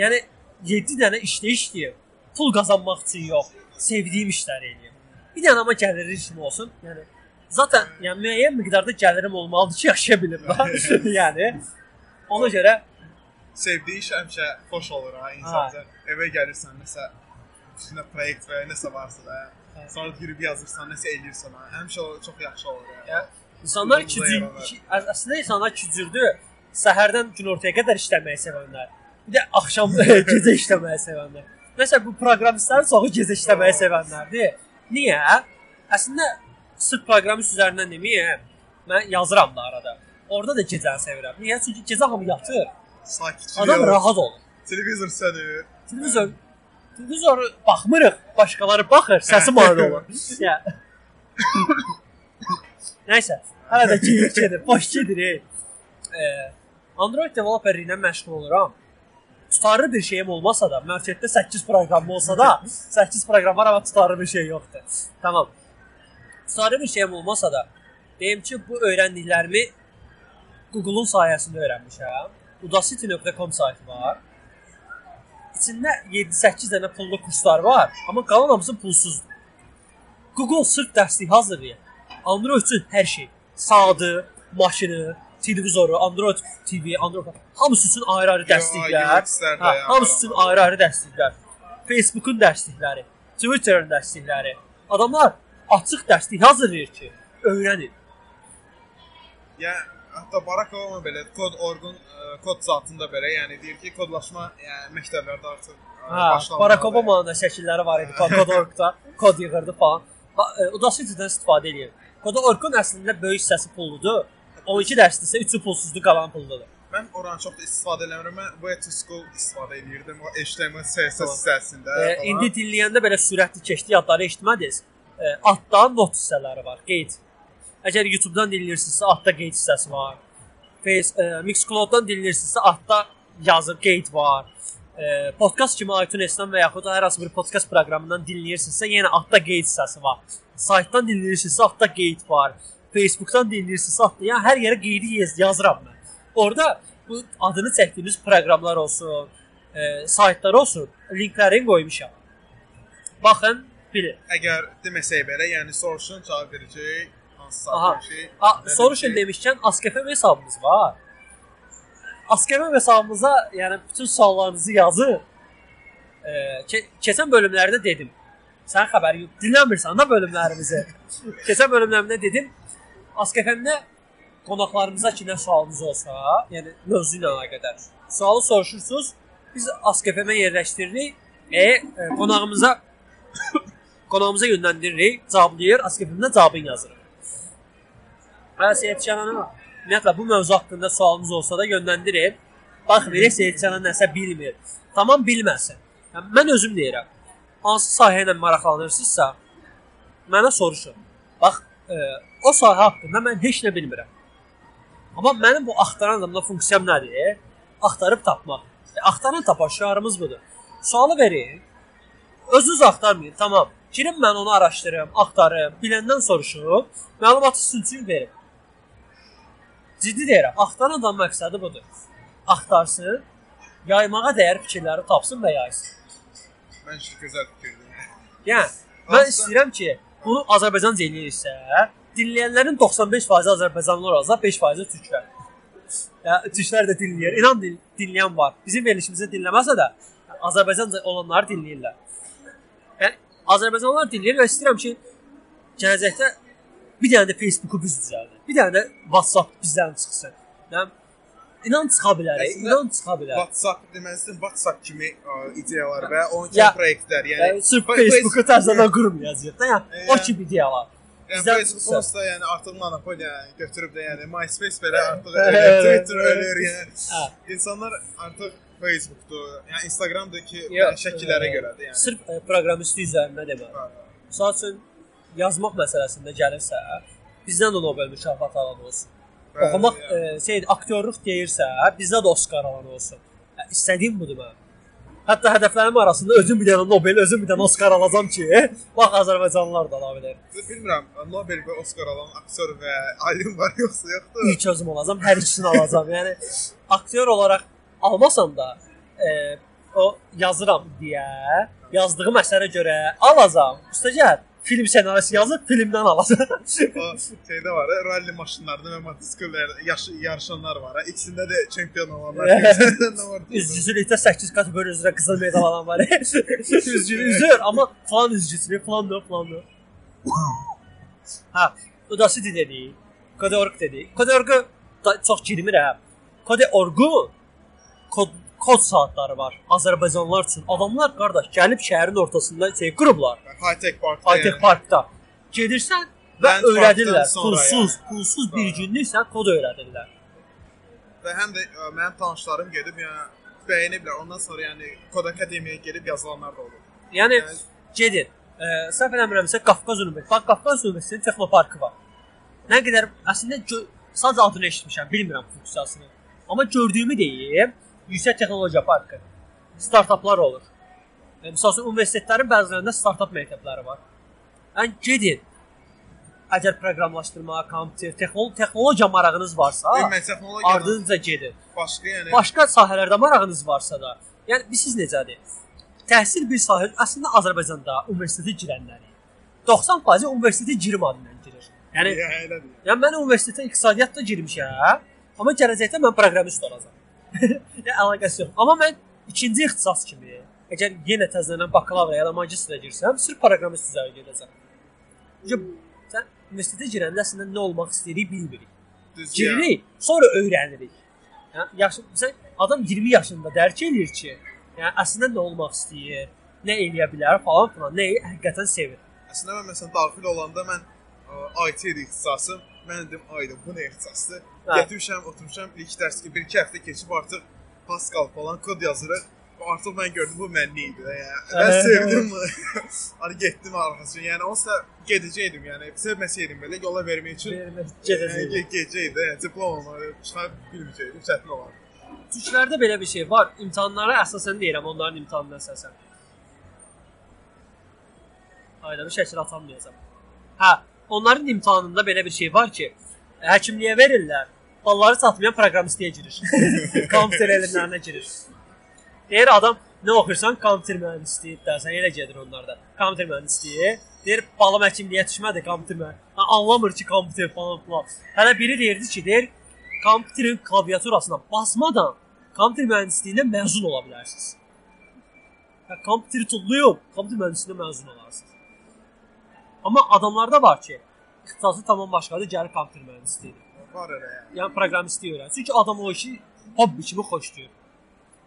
Yəni 7 dənə işdə işləyib, pul qazanmaq üçün yox, sevdiyim işləri eləyim. Bir dənə amma gəlirli işim olsun. Yəni zaten yəni müəyyən miqdarda gəlirim olmalıdır ki, yaşaya bilim yəni ona görə sevdiyi iş həmişə xoş olur ha insanca. Evə gəlirsən nəsə üstünə proyekt və ya nəsə varsa da, Hə. sonra girib yazırsan, nəsə eləyirsən ha. Həmişə o çox yaxşı olur ya. Ya, insanlar iki Uğurlu cür, yaranır. iki, əs- əslində insanlar iki cürdür. Səhərdən günortaya qədər işləməyi sevənlər. Bir də axşam gecə işləməyi sevənlər. Məsələn bu proqramistlərin çoxu gecə işləməyi sevənlərdir. Niyə? Əslində sırf proqramist üzərindən deməyəm. Mən yazıram da arada. Orada da gecəni sevirəm. Niyə? Çünki gecə hamı yatır. Sakitçilik. Adam olur. rahat olur. Televizor sönür. Televizor televizoru baxmırıq, başqaları baxır, səsi mane olur. Ya. Nəysə, hələ də geyik gedir, boş gedir. ey. Ee, Android developeri ilə məşğul oluram. Tutarlı bir şeyim olmasa da, marketdə 8 proqram olsa da, 8 proqram var amma tutarlı bir şey yoxdur. Tamam. Tutarlı bir şeyim olmasa da, deyim ki, bu öyrəndiklərimi Google-un sayəsində öyrənmişəm. Udacity.com saytı var. İçində 7-8 dənə pullu kurslar var, amma qalan hamısı pulsuzdur. Google sırf dərslik hazırlayır. Android üçün hər şey, saatı, maşını, televizoru, Android TV, Android hamısı üçün ayrı-ayrı dərsliklər. UX-lər də Hə, hamısı üçün ayrı-ayrı dərsliklər. Facebookun dərslikləri, Twitterin dərslikləri. Adamlar açıq dərslik hazırlayır ki, öyrənin. Ya hətta Barack Obama belə kod orqun ə, kod zatında belə, yəni deyir ki, kodlaşma yəni məktəblərdə artıq ə, Hə, başlanmalıdır. Barack Obama'nın da şəkilləri var idi. Code.org-da kod yığırdı falan. E, Udacity-dən istifadə edir. Code.org-un əslində böyük hissəsi pulludur. 12 dərsdirsə 3-ü pulsuzdur, qalan pulludur. Mən oranı çox da istifadə eləmirəm. Mən Way to School istifadə edirdim. O HTML, CSS hissəsində. E, indi dinləyəndə belə sürətli keçdi yadları eşitmədiniz. E, altda not hissələri var, qeyd. Əgər YouTube-dan dinləyirsinizsə, altda qeyd hissəsi var. Face, e, Mixcloud-dan dinləyirsinizsə, altda yazı qeyd var. E, podcast kimi iTunes-dan və yaxud da hər hansı bir podcast proqramından dinləyirsinizsə, yenə altda qeyd hissəsi var. Saytdan dinləyirsinizsə, altda qeyd var. Facebook-dan dinləyirsinizsə, altda, yəni hər yerə qeydi yaz- yazıram mən. Orada bu adını çəkdiyimiz proqramlar olsun, e, saytlar olsun, linklərini qoymuşam. Baxın, bilin. Əgər deməsək belə, yəni soruşun cavab verəcək. Aha. Şey, A, soru şey demişken Askefem hesabımız var. Askefem hesabımıza yani bütün suallarınızı yazın. Ee, keçen bölümlerde dedim. Sen haber yok. Dinlenmirsən da bölümlerimizi. keçen bölümlerimde dedim. Askefem'de qonaqlarımıza ki nə sualınız olsa, yəni mövzu ilə əlaqədar sualı soruşursunuz, biz ASKFM-ə. E, e qonağımıza qonağımıza yönləndiririk, cavablayır, ASKFM-də cavabını yazırıq. Hə, Seyid Canana, ümumiyyətlə bu mövzu haqqında sualınız olsa da yönləndirin. Bax, verək Seyid Canan nəsə bilmir. Tamam bilməsin. Yəni, mən özüm deyirəm. Hansı sahə ilə maraqlanırsınızsa, mənə soruşun. Bax, e, o sahə haqqında mən heç nə bilmirəm. Amma mənim bu axtaran adamda funksiyam nədir? Axtarıb tapmaq. E, axtaran tapan şüarımız budur. Sualı verin. Özünüz axtarmayın, tamam. Girim mən onu araşdırım, axtarım, biləndən soruşum, məlumatı sizin üçün verim. Ciddi deyirəm, axtaran adam məqsədi budur. Axtarsın, yaymağa dəyər fikirləri tapsın və yaysın. Məncə gözəl fikirdir. Yəni, mən istəyirəm ki, bunu Azərbaycanca eləyirsə, dinləyənlərin 95% Azərbaycanlılar olsa, 5% türklər. Ya türklər də dinləyir. İnan din, dinləyən var. Bizim verilişimizi dinləməsə də Azərbaycanca olanları dinləyirlər. Yəni Azərbaycanlılar dinləyir və istəyirəm ki, gələcəkdə bir dənə də Facebook-u biz düzəldək. Bir dənə də WhatsApp bizdən çıxsın. Yəni inan çıxa bilər, Əslində, inan çıxa bilər. WhatsApp deməlisin, WhatsApp kimi ə, ideyalar və onun Ya- kimi proyektlər, yəni Yəni sırf Fa- Facebook-u tərəfindən qurmayacağıq da. Yəni o Yəni- kimi ideyalar. Yəni Facebook da yəni artıq monopoliya götürüb də yəni MySpace belə artıq Hə, ölür, hə, Twitter hə. ölür yəni. Hə. İnsanlar artıq Facebookdur, yəni Instagramdakı Yox, belə şəkillərə e, görədir yəni. Sırf e, proqramisti üzərində demə. Hə. Məsəl üçün yazmaq məsələsində gəlirsə, bizdən də Nobel mükafatı alan olsun. Oxumaq e, şey aktyorluq deyirsə, bizdə də Oskar alan olsun. Hə, İstədiyim budur mən. Hətta hədəflərim arasında özüm bir dənə Nobel, özüm bir dənə Oskar alacağam ki, bax Azərbaycanlılar da ala bilər. Bilmirəm, Nobel və Oskar alan aktyor və alim var yoxsa yoxdur. İlk özüm olacağam, hər ikisini alacağam. Yəni aktyor olaraq almasam da, e, o yazıram deyə yazdığım əsərə görə alacağam. Üstəgəl film senaryosu yazıp filmden alasın. şeyde var ya rally maşınlarda ve motosikletlerde yarışanlar var. Ha. İkisində də çempion olanlar. Üzücülükdə 8 kategori üzrə qızıl medal alan var. Üzücü üzür ama falan üzücüsü falan da falan da. ha, odası dedi. Kod org dedi. Kod orgu da, çox girmir hə. Orgu kod saatları var Azərbaycanlılar üçün. Adamlar qardaş gəlib şəhərin ortasında şey qurublar. High Tech Parkda. High Tech Parkda. Gedirsən və Land öyrədirlər. Parkdan sonra Pulsuz, yəni. pulsuz bir günlük sən kod öyrədirlər. Və həm də ə, mənim tanışlarım gedib yəni bəyəniblər. Ondan sonra yəni Kod Akademiyaya gedib yazılanlar da olub. Yəni Yəni gedin. E, səhv eləmirəmsə Qafqaz Universiteti. Bax Qafqaz Universitetinin texnoparkı var. Nə qədər əslində gö- sadəcə adını eşitmişəm, bilmirəm funksiyasını. Amma gördüyümü deyim, yüksək texnologiya parkı. Startaplar olur. E, Məsəl üçün universitetlərin bəzilərində startap məktəbləri var. Yəni gedin. Əgər proqramlaşdırma, kompüter, texnolo texnologiya marağınız varsa, mən texnologiyadan ardınca gedin. başqa yəni Başqa sahələrdə marağınız varsa da, yəni bilirsiniz necədir? Təhsil bir sahə əslində Azərbaycanda universitetə girənləri 90% universitetə girim adı ilə girir. Yəni yəni elədir. yəni mən universitetə iqtisadiyyatda girmişəm, amma gələcəkdə mən proqramist olacağam. əlaqəsi yox. Amma mən ikinci ixtisas kimi əgər yenə təzələn bakalavra ya da magistrə girsəm, sırf proqramist üzrə gedəcəm. Çünki sən universitetə girəndə əslində nə olmaq istəyirik bilmirik. Giririk, sonra öyrənirik. Hə, yaşı sən adam 20 yaşında dərk eləyir ki, yəni əslində nə olmaq istəyir, nə eləyə bilər falan filan, nəyi həqiqətən sevir. Əslində mən məsələn daxil olanda mən ə, IT idi ixtisasım. Mən dedim, ayda bu nə ixtisasdır? Hə. Getmişəm, oturmuşam ilk dərs ki, 1-2 həftə keçib artıq Pascal falan kod yazırıq. Artıq mən gördüm bu mənli idi yəni. Mən sevdim. Hani getdim arxasına. Yəni onsuz da gedəcəydim yəni. Sevməsəydim belə yola vermək üçün yəni, Gedəcək. ge gecəydi. Yəni diplomamı çıxara bilməyəcəydim. Çətin olardı. Türklərdə belə bir şey var. İmtahanlara əsasən deyirəm, onların imtahanına əsasən. Ayda bir şəkil atanmayacaq. Hə, onların imtahanında belə bir şey var ki, həkimliyə verirlər. Balları çatmayan proqramistliyə girir. Kompüter elmlərinə girir. Deyir adam nə oxuyursan? Kompüter mühəndisliyi dərsən elə gedir onlarda. Kompüter mühəndisliyi. Deyir balım həkimliyə düşmədi kompüter mühəndisliyi. Anlamır ki, kompüter falan filan. Hələ biri deyirdi ki, deyir kompüterin klaviaturasına basmadan kompüter mühəndisliyindən məzun ola bilərsiniz. Və kompüteri tulluyub, kompüter mühəndisliyindən məzun olarsınız. Amma adamlarda var ki, ixtisası tamam başqadır, gəlir kompüter mühəndisliyidir. Var elə yəni. Yəni proqramistlik öyrən. Çünki adam o işi hobbi kimi xoşlayır.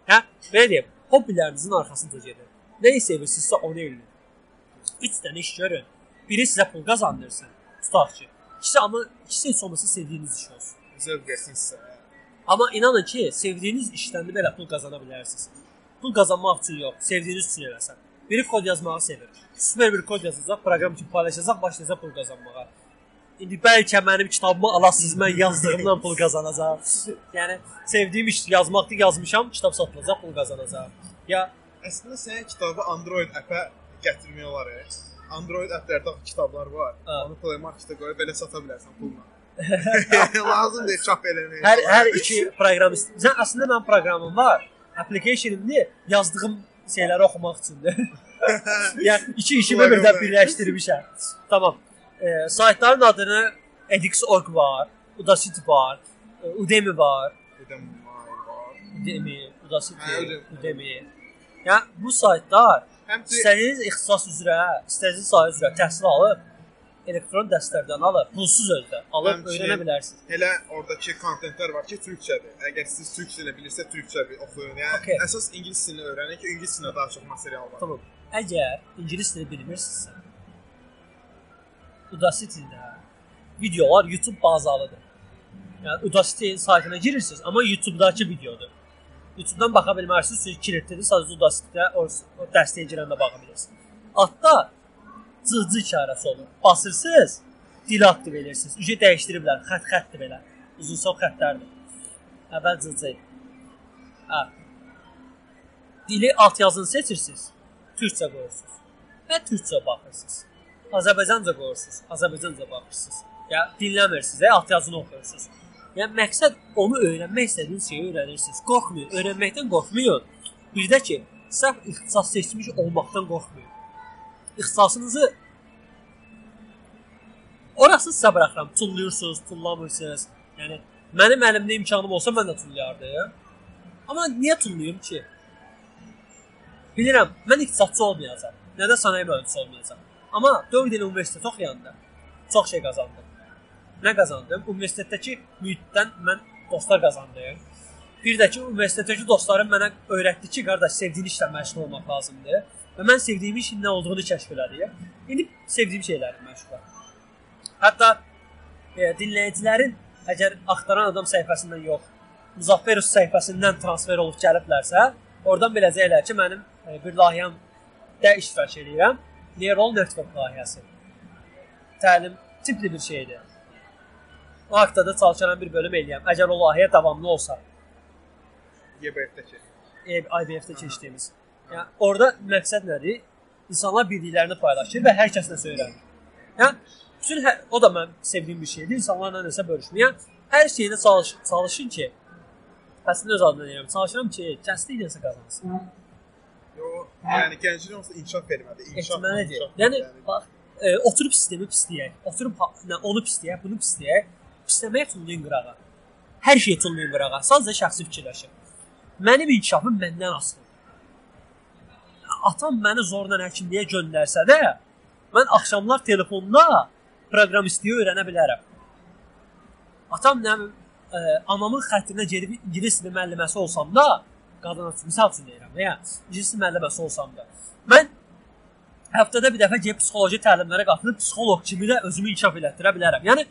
Hə? Belə deyim, hobbilərinizin arxasınca gedin. Nəyi sevirsinizsə onu eləyin. 3 dənə iş görün. Biri sizə pul qazandırsın. Tutaq ki, ikisi amma ikisi heç olmasa sevdiyiniz iş olsun. Zövq versin sizə. Amma inanın ki, sevdiyiniz işdən də belə pul qazana bilərsiniz. Pul qazanmaq üçün yox, sevdiyiniz üçün eləsən. Biri kod yazmağı sevir. Super bir kod yazacaq, proqram üçün paylaşacaq, başlayacaq pul qazanmağa. İndi bəlkə mənim kitabımı alasınız, mən yazdığımdan pul qazanacağam. Yəni sevdiyim iş yazmaqdır, yazmışam, kitab satılacaq, pul qazanacağam. Ya Əslində sənin kitabı Android appə gətirmək olar. e. Android applərdə kitablar var. Ha. Onu Play Market-ə qoyub belə sata bilərsən pulla. Lazım deyil çap eləmək. hər hər iki proqramist. Sən əslində mənim proqramım var. Application'ımdır, yazdığım şeyləri oxumaq üçündür. yəni iki işimi birdən birləşdirmişəm. Tamam. E, saytların adını edX.org var, Udacity var, e, Udemy var, vay var. Udemy, Udacity, Udemy. Udemy. Yəni bu saytlar istədiyiniz ixtisas üzrə, istədiyiniz sahə üzrə təhsil alıb elektron dərslərdən alıb, pulsuz özdə alıb Həmçinin- öyrənə bilərsiniz. elə oradakı kontentlər var ki, türkçədir. Əgər siz türk dilini bilirsə, türkçə bir oxuyun. Yəni Okey. əsas ingilis dilini öyrənin ki, ingilis dilində daha çox material var. Tamam. Əgər ingilis dili bilmirsinizsə, Udacity-də videolar YouTube bazalıdır. Yəni Udacity saytına girirsiniz, amma YouTube-dakı videodur. YouTube-dan baxa bilmərsiniz, çünki. Sadəcə Udacity-də o, o dəstəyə girəndə baxa bilirsiniz. Altda cızcı işarəsi olur. Basırsınız, dili aktiv edirsiniz. Ücə dəyişdiriblər. Xətt xəttdir belə. Uzun son xəttlərdir. Əvvəl cızcı. Hə. Dili alt yazını seçirsiniz. Türkçə qoyursunuz. Və türkçə baxırsınız. Azərbaycanca qoyursunuz. Azərbaycanca baxırsınız. Ya dinləmirsiniz, ya alt yazını oxuyursunuz. Yəni məqsəd onu öyrənmək istədiyiniz şeyi öyrənirsiniz. Qorxmayın, öyrənməkdən qorxmayın. Bir də ki, səhv ixtisas seçmiş olmaqdan qorxmayın. İxtisasınızı orası sizə buraxıram. Tullayırsınız, tullamırsınız. Yəni mənim əlimdə imkanım olsa mən də tullayardım. Amma niyə tullayım ki? Bilirəm, mən iqtisadçı olmayacağam. Nə də sənaye mühəndisi olmayacağam. Amma 4 il universitet oxuyanda çox şey qazandım. Nə qazandım? Universitetdəki mühitdən mən dostlar qazandım. Bir də ki, universitetdəki dostlarım mənə öyrətdi ki, qardaş, sevdiyin işlə məşğul olmaq lazımdır. Və mən sevdiyim işin nə olduğunu kəşf elədim. İndi sevdiyim şeylərlə məşğulam. Hətta e, dinləyicilərin əgər axtaran adam səhifəsindən yox, Muzafferus səhifəsindən transfer olub gəliblərsə, oradan biləcəklər ki, mənim e, bir layihəmdə iştirak edirəm. Neural Network layihəsi. Təlim tipli bir şeydir. O haqqda da çalışaram bir bölüm eləyəm. Əgər o layihə davamlı olsa, YBF-dəki. e, IBF-də keçdiyimiz. Yəni orada məqsəd nədir? İnsanlar bildiklərini paylaşır və hər kəslə öyrənir. Yəni bütün hər, o da mənim sevdiyim bir şeydir. İnsanlarla nəsə bölüşməyən. Hər şeydə çalış, çalışın ki, əslində öz adına deyirəm. Çalışıram ki, kəslik nəsə qazansın. Yo, yəni gənclik onsuz inkişaf vermədi. İnkişaf. Etməlidir. inkişaf, Yəni bax, e, oturub sistemi pisləyək. Oturub nə, onu pisləyək, bunu pisləyək. Pisləməyə tullayın qırağa. Hər şeyi tullayın qırağa. Sadəcə şəxsi fikirləşin. Mənim inkişafım məndən asılıdır. Atam məni zorla həkimliyə göndərsə də, mən axşamlar telefonda proqramistliyi öyrənə bilərəm. Atam nə bilim, e, anamın xətrinə gedib ingilis dili müəlliməsi olsam da, qadın misal üçün deyirəm, ya ingilis dili müəlliməsi olsam da, mən həftədə bir dəfə gedib psixoloji təlimlərə qatılıb psixoloq kimi də özümü inkişaf elətdirə bilərəm. Yəni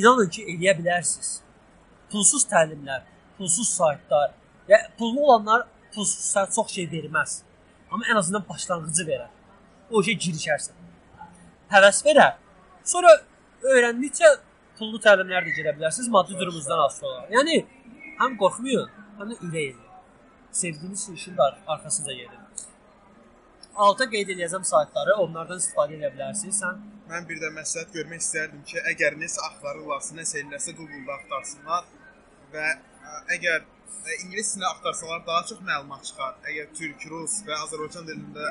inanın ki, eləyə bilərsiniz. Pulsuz təlimlər, pulsuz saytlar, ya pullu olanlar pulsuz sayt çox şey verməz. Amma ən azından başlanğıcı verər. O işə girişərsən. Həvəs verər. Sonra öyrəndikcə pullu təlimlər də gedə bilərsiniz, maddi durumunuzdan asılı olaraq. Yəni həm qorxmayın, həm də ürək edin. Sevdiyiniz işin ar- arxasınca gedin. Alta qeyd edəcəm saytları, onlardan istifadə edə bilərsiniz. Sən Mən bir də məsləhət görmək istərdim ki, əgər nəsə axtarırlarsa, nəsə eləsə Google-da axtarsınlar və əgər ingilis dilində axtarsalar daha çox məlumat çıxar. Əgər türk, rus və Azərbaycan dilində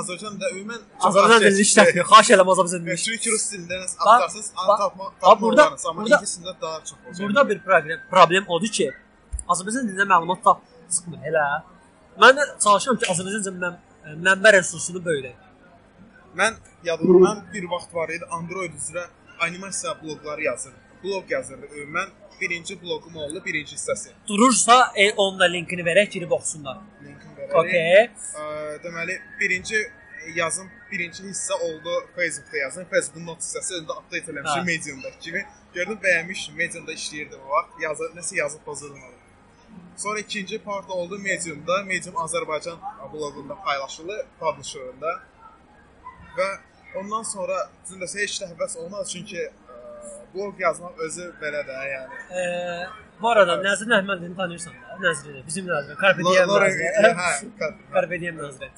Azərbaycan dilində ümumən Azərbaycan az dilini işlətmir. Xahiş edirəm Azərbaycan dilini. Türk, rus dilində nəsə Bax, axtarsanız, bax, an tapma bax, tapma burada- olarınız, amma burada- ingilis dilində daha çox olacaq. Burada bir problem problem odur ki, Azərbaycan dilində məlumat tap çıxmır elə. Mən də çalışıram ki, Azərbaycanca mən mənbə resursunu böyüdəm. Mən yadımdan bir vaxt var idi Android üzrə animasiya bloqları yazırdım. Blog yazırdım. Mən birinci bloqum oldu, birinci hissəsi. Durursa, e, onun da linkini verək, girib oxusunlar. Linkin Okay. Ə, deməli birinci yazım birinci hissə oldu Facebookda yazım. Facebookun not hissəsi öndə update eləmişəm. Medium-dakı kimi. Gördüm bəyənmişdim. Medium-da işləyirdim o vaxt. Yazı nəsə yazıb pozulmadı. Sonra ikinci part oldu Medium-da. Medium Azərbaycan bloqunda paylaşıldı, publisherında. Və ondan sonra düzündəsə heç də həvəs olmaz çünki ə, bloq yazmaq özü belə də, yəni. E, bu arada Nəzrin Əhmədini tanıyırsan da? Nəzrini, bizim Nəzrin. Carpe Diem Lore- Nəzrin. hə, Carpe Diem Nəzrin.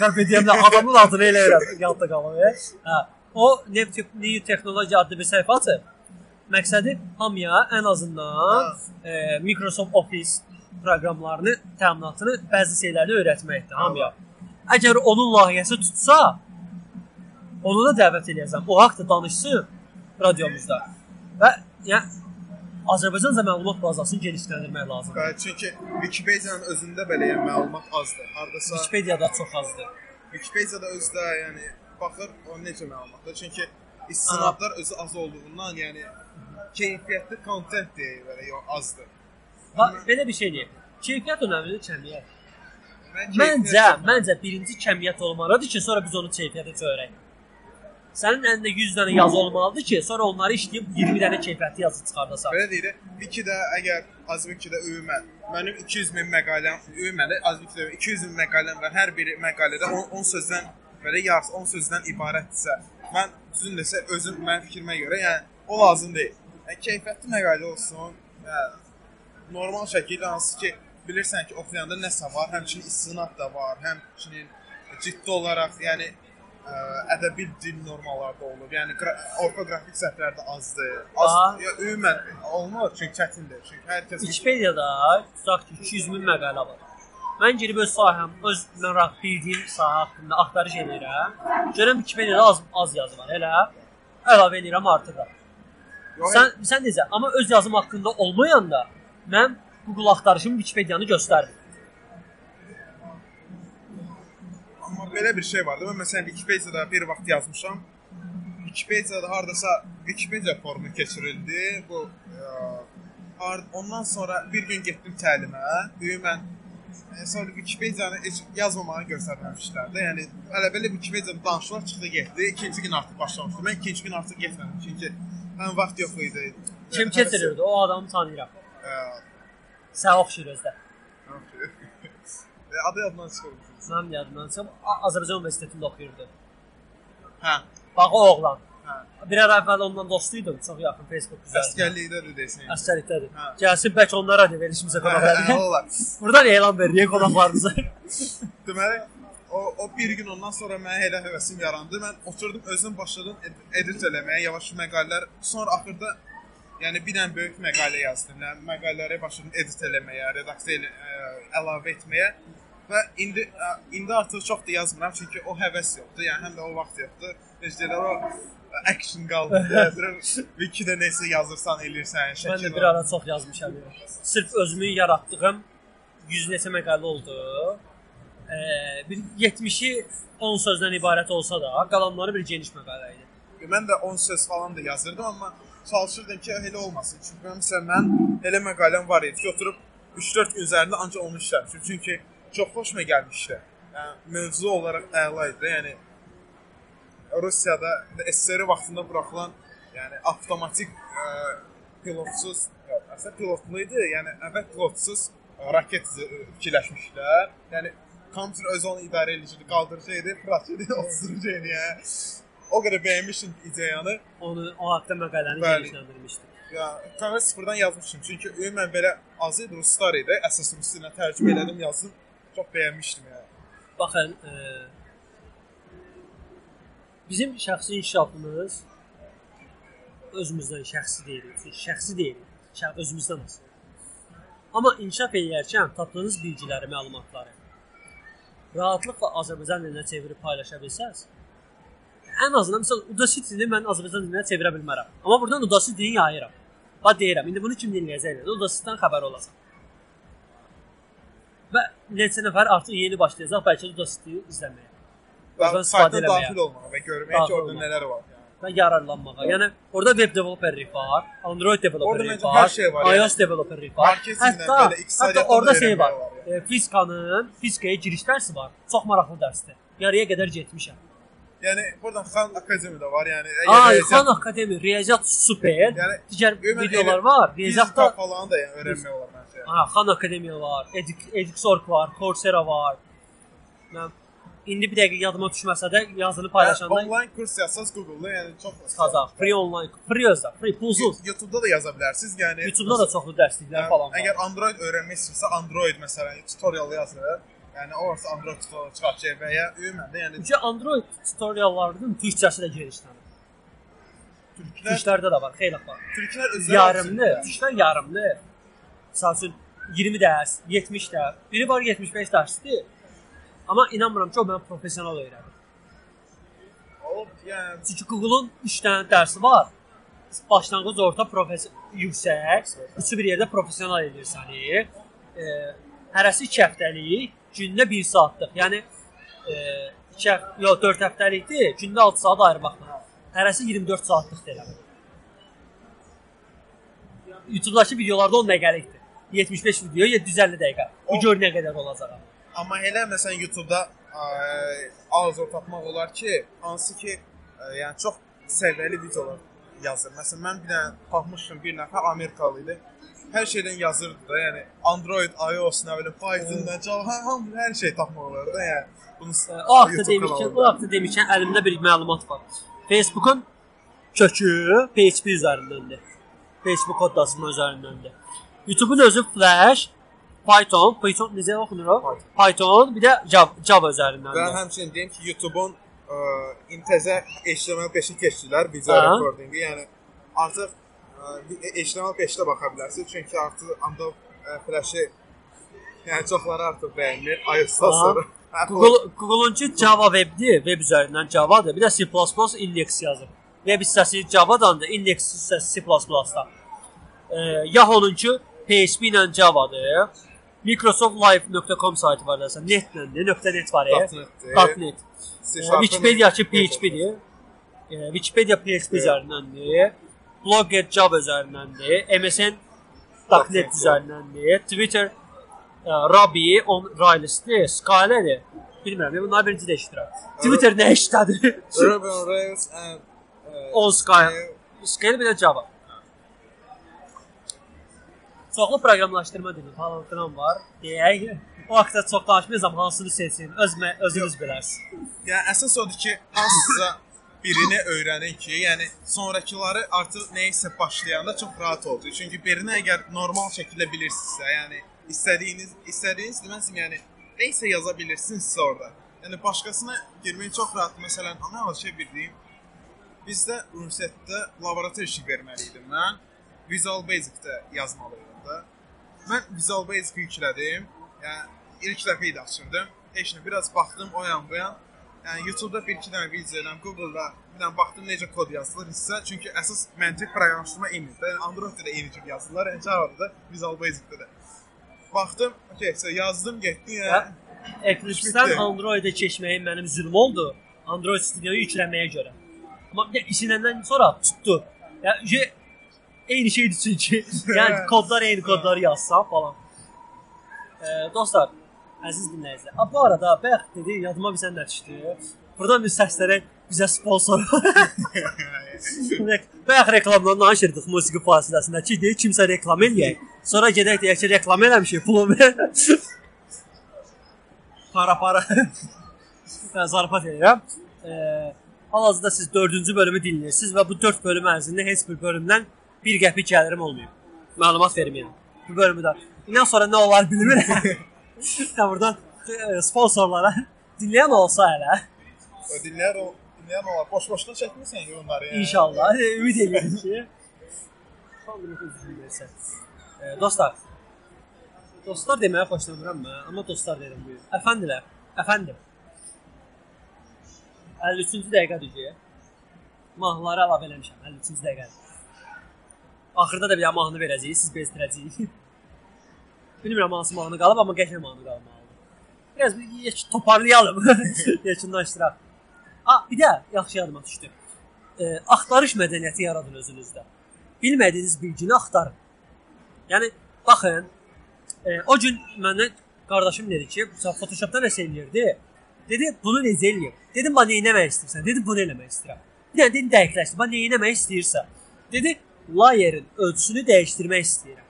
Carpe Diem adamın adını elə öyrən, yadda qalır. Hə. O New, New Technology adlı bir səhifə açıb. Məqsədi hamıya ən azından e, Microsoft Office proqramlarını, təminatını, bəzi şeylərini öyrətməkdir hamıya. Əgər onun layihəsi tutsa, onu da dəvət eləyəcəm. O haqqda danışsın radiomuzda. Və yəni Azərbaycanca məlumat bazasını genişləndirmək lazımdır. Və çünki Wikipedia-nın özündə belə yəni məlumat azdır. Hardasa Wikipediyada çox azdır. Wikipedia-da özdə yəni baxır o necə məlumatdır. Çünki istinadlar özü az olduğundan yəni keyfiyyətli kontent deyə belə yox azdır. Bax, belə bir şey deyim. Keyfiyyət önəmlidir, kəmiyyət. Mən Məncə, məncə birinci kəmiyyət olmalıdır ki, sonra biz onu keyfiyyətə çevirək. Sənin əlində 100 dənə yazı olmalıdır ki, sonra onları işləyib 20 dənə keyfiyyətli yazı çıxardasan. Belə deyir, Wiki-də əgər Azwiki-də ümumən mənim 200 min məqaləm, ümumən də Azwiki-də 200 min məqaləm var. Hər biri məqalədə 10, 10 sözdən belə yarısı 10 sözdən ibarətdirsə, mən düzün desə özüm mənim fikrimə görə, yəni o lazım deyil. Yəni keyfiyyətli məqalə olsun. Yəni normal şəkildə hansı ki, bilirsən ki, oxuyanda nəsə var, həmçinin istinad da var, həmçinin ciddi olaraq, yəni ə, ədəbi dil normalarda olur. Yəni qra- orfoqrafik səhvlər də azdır. Az, Aa. ya, ümumən olmur, çünki çətindir. Çünki hər kəs Wikipediyada tutaq ki 200 min məqalə var. Mən girib öz sahəm, öz maraq bildiyim sahə haqqında axtarış edirəm. Görürəm Wikipediyada az az yazı var, elə əlavə edirəm artırıram. Sən sən necə? Amma öz yazım haqqında olmayanda mən Google axtarışım Wikipediyanı göstərmir. Belə bir şey var da, mən məsələn Wikipediyada bir vaxt yazmışam. Wikipediyada hardasa Wikipedia forumu keçirildi. Bu ə, har- ondan sonra bir gün getdim təlimə. Ümumən e, sonra Wikipediyanı heç yazmamağı göstərməmişlər də. Yəni hələ belə Wikipediyada danışıqlar çıxdı getdi. İkinci gün artıq başlamışdı. Mən ikinci gün artıq getmədim çünki həm vaxt yox idi. Kim keçirirdi? O adamı tanıyıram. Ə, Sən oxşuyur özdə. E, adı yadımdan çıxırdı. Mənim yadımdan çıxıb Azərbaycan Universitetində oxuyurdu. Hə. Bax o oğlan. Hə. Bir ara əvvəl ondan dostuydum, çox yaxın Facebook üzərində. Əsgərlikdədir desən. Əsgərlikdədir. Hə. Gəlsin bəlkə onlara da verilişimizə qonaq Hə, verir. olar. Buradan elan veririk qonaqlarımıza. Deməli, o, o bir gün ondan sonra mənə elə həvəsim yarandı. Mən oturdum özüm başladım ed- edit eləməyə, yavaş məqalələr. Sonra axırda yəni bir dənə böyük məqalə yazdım. Məqalələri başladım edit eləməyə, redaksiya elə, ə, əlavə etməyə. Və indi ə, indi artıq çox da yazmıram çünki o həvəs yoxdur. Yəni həm də o vaxt yoxdur. Necə deyirlər o ə, action qaldı. Wikidə nəsə yazırsan, eləyirsən, Mən şəkil. də bir ara çox yazmışam. Sırf özümün yaratdığım 100 neçə məqalə oldu. Ee, bir 70-i 10 sözdən ibarət olsa da, qalanları bir geniş məqalə idi. Mən də 10 söz falan da yazırdım, amma çalışırdım ki, elə olmasın. Çünki məsələn mən elə məqaləm var idi ki, oturub 3-4 gün üzərində ancaq onu işləmişdim. Çünki çox xoşuma gəlmişdi. Yəni mövzu olaraq əla idi. Yəni Rusiyada SSR vaxtında buraxılan, yəni avtomatik ə, pilotsuz, əslində pilotlu idi. Yəni əvvəl pilotsuz raket fikirləşmişlər. Yəni kompüter özü onu idarə ediciydi, qaldırıcıydı, raketi oturucuydu yəni. O qədər bəyənmişdim ideyanı. Onu o haqqda məqaləni genişləndirmişdim. Ya kanal sıfırdan yazmışdım. Çünki ümumən belə az idi, ruslar idi. Əsas rus dilinə tərcümə elədim, yazdım. Çox bəyənmişdim yəni. Baxın, e, bizim şəxsi inkişafımız özümüzdən şəxsi deyilik, şəxsi deyilik, şəx özümüzdən asılıdır. Amma inkişaf edərkən tapdığınız bilgiləri, məlumatları rahatlıqla Azərbaycan dilinə çevirib paylaşa bilsəz, ən azından məsəl Udacity-ni mən Azərbaycan dilinə çevirə bilmərəm. Amma burdan Udacity-ni yayıram. Bax deyirəm, indi bunu kim dinləyəcək? Udacity-dən xəbər olacaq. Ben Led var artık yeni başlayacağız. Parçası da istiyor izlemeye. Ben sayda dahil olmaya ve görmeye dahil ki orada neler var. Yani. yararlanmağa. Yani orada web developer'i var, Android developer'i var, her şey var iOS yani. developer'i var. Hatta, hatta orada şey var. var yani. E, Fiska'nın, Fiska'ya giriş dərsi var. Çox maraqlı dərsdir. Yarıya qədər getmişəm. Yəni buradan Xan Akademiyada var. Yəni Ay, riyaziyyat- Xan Akademi, riyaziyyat super. Yəni, digər videolar elə var. fizika Riyaziyyatda falan da yəni öyrənmək olar məncə. Yəni. ha, Xan Akademiya var, Edik- Edixorg var, Coursera var. Mən indi bir dəqiqə yadıma düşməsə də yazılı Yəni, paylaşanda onlayn kurs yazsaz Google-da yəni çox Qazaq, free online, free özdə, free pulsuz. YouTube-da da yaza bilərsiniz. Yəni YouTube-da da çoxlu dərsliklər Yəni, falan var. Əgər Android öyrənmək istəyirsə, Android məsələn tutorial yazır. Yəni o Android tutorial çıxartacaq və ya ümumən də yəni Çünki Android tutoriallarının türkçəsi də genişlənir. türklər Türklərdə də var, xeyli var. türklər özləri Yarımlı, türklər yarımlı. Məsəl üçün 20 dərs, 70 dərs, biri var 75 dərsdir. Amma inanmıram ki, o mənə professional öyrədir. O yəni Çünki Google-un 3 dənə dərsi var. Başlanğıc, orta, profes yüksək. Üçü bir yerdə professional edir səni. E, hərəsi 2 həftəlik, gündə 1 saatlıq. Yəni e, 2 həft, yox 4 həftəlikdir, gündə 6 saat ayırmaqla. Hərəsi 24 saatlıq deyirəm. YouTube-dakı videolarda 10 dəqiqəlikdir. 75 video 750 dəqiqə. Bu gör nə qədər olacaq. amma elə məsələn YouTube-da ə, az-az tapmaq olar ki, hansı ki ə, yəni çox səviyyəli videolar yazır. Məsələn mən bir dənə tapmışdım bir nəfər Amerikalı idi. Hər şeydən yazırdı da, yəni Android, iOS, nə bilim, Python-dan, Java, hamı hər şey tapmaq olar da, yəni. Bunu O haqda demişkən, o haqda demişkən əlimdə bir məlumat var. Facebookun kökü PHP üzərindəndir. Facebook kodlasının üzərindəndir. YouTube-un özü Flash, Python, Python necə oxunur o? Python, bir də Java, Java Və üzərindəndir. həmçinin deyim ki, YouTube-un ə, intezə HTML5-i keçdilər Aha. recordingi. Yəni artıq ə, HTML5-də baxa bilərsiniz, çünki artıq Adobe ə, Flash-ı yəni çoxları artıq bəyənmir. iOS-dan sonra. Google Google'uncu Java webdir, web üzərindən Java-dır. Bir də C++ index yazır. Web hissəsi Java-dandır, index hissəsi C++-da. E, Yahoo-nuncu PHP ilə Java-dır. Microsoftlive.com saytı var desən, netlədir, .net var. e. .net. C E, Sharp-ın Wikipedia ki PHP-dir. E, Wikipedia PHP üzərindəndir. Blogger Java üzərindəndir. MSN .net. üzərindəndir. Twitter e, Ruby on Rails-dir, Scala-dir. Bilmirəm, mən bunları birinci də eşidirəm. Twitter nə işlədir? Ruby on Rails and ə, On Scala. Scala bir də Java. Çoxlu proqramlaşdırma dili filan var. Deyək. O vaxtda çox danışmayacağam, hansını seçsin. Öz özünüz bilərsiniz. Yəni əsas odur ki, hansısa birini öyrənin ki, yəni sonrakıları artıq nəyisə başlayanda çox rahat olacaq. Çünki birini əgər normal şəkildə bilirsinizsə, yəni istədiyiniz istədiyiniz deməsin, yəni nəyisə yaza bilirsinizsə orada. Yəni başqasına girmək çox rahat. Məsələn, ana şey bir deyim. Bizdə universitetdə laborator işi verməli idim mən. Visual Basic-də yazmalıydım da. Mən Visual Basic yüklədim. Yəni ilk dəfə idi açırdım. Heç nə biraz baxdım o yan bu yan. Yəni YouTube-da bir iki dənə video ilə Google-da bir dənə baxdım necə kod yazılır hissə. Çünki əsas məntiq proqramlaşdırma eynidir. Yəni Android-də də eyni cür yazırlar, yəni Java-da da, Visual Basic-də də. Baxdım, okey, so yazdım, getdi yəni. Eclipse-dən. Android-ə keçməyim mənim zülm oldu. Android Studio-yu yükləməyə görə. Amma bir də işinəndən sonra tutdu. Yəni eyni şeydir çünki. yəni kodlar eyni kodları yazsan falan. Ee, dostlar, əziz dinləyicilər. Bu arada bayaq dedi, yadıma bir sən də düşdü. Buradan bir səslərə bizə sponsor. bayaq reklamdan danışırdıq musiqi fasiləsində ki, deyir kimsə reklam eləyək. Sonra gedək deyək ki, reklam eləmişik, pulumu ver. para para. Zarafat edirəm. Eee hal-hazırda siz 4-cü bölümü dinləyirsiniz və bu 4 bölüm ərzində heç bir bölümdən bir qəpik gəlirim olmayıb. Məlumat verməyəm. Bu bölümü də. Bundan sonra nə olar bilmirəm. Ya buradan e, sponsorlara dinləyən olsa hələ O dinləyər o dinləyən olar. Boş-boşuna çəkmirsən ki onları yəni. inşallah e, ümid edirəm ki. Son nəfər dinləyirsən. E, dostlar. Dostlar deməyə xoşlanıram mən, amma dostlar deyirəm bu. gün. Əfəndilər, əfəndim. 53-cü dəqiqədir. Mahnıları əlavə eləmişəm 53-cü dəqiqə. Axırda da bir mahnı verəcəyik, siz bezdirəcəyik. Bilmirəm hansı mahnı qalıb, amma qəşəng mahnı qalmalıdır. Biraz bir yeç- toparlayalım. Yekunlaşdıraq. A, bir də yaxşı yadıma düşdü. E, axtarış mədəniyyəti yaradın özünüzdə. Bilmədiyiniz bilgini axtarın. Yəni baxın, e, o gün məndən qardaşım dedi ki, Photoshopda nəsə eləyirdi. Dedi, bunu necə eləyim? Dedim, "Bax, nə etmək istəyirsən?" Dedi, "Bunu eləmək istəyirəm." Bir dənə dedim, dəqiqləşdir. "Bax, nə etmək istəyirsən?" Dedi, "Layer'in ölçüsünü dəyişdirmək istəyirəm."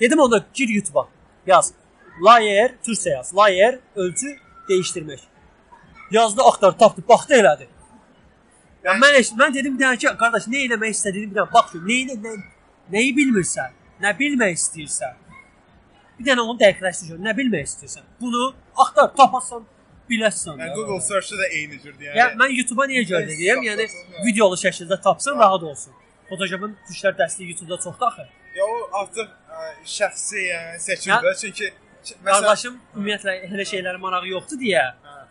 Dedim ona gir YouTube-a. Yaz. Layer, türkcə yaz. Layer ölçü dəyişdirmək. Yazdı, axtar, tapdı, baxdı elədi. Ya mən mən dedim bir dənə ki, qardaş, nə eləmək istədiyini bir dənə bax, gör, nə nə nəyi bilmirsən, nə bilmək istəyirsən. Bir dənə onu dəqiqləşdir, gör, nə bilmək istəyirsən. Bunu axtar, tapasan, biləsən. Yəni. Google search-da da eyni cürdür yəni. Ya mən YouTube-a niyə görə deyirəm? Yəni videolu şəkildə tapsan rahat olsun. Photoshop'un tuşlar dəstəyi YouTube-da çoxdur axı. Ya o artıq şəxsi yəni seçimdir. Çünki məsələn Qardaşım ümumiyyətlə elə şeylərə marağı yoxdur deyə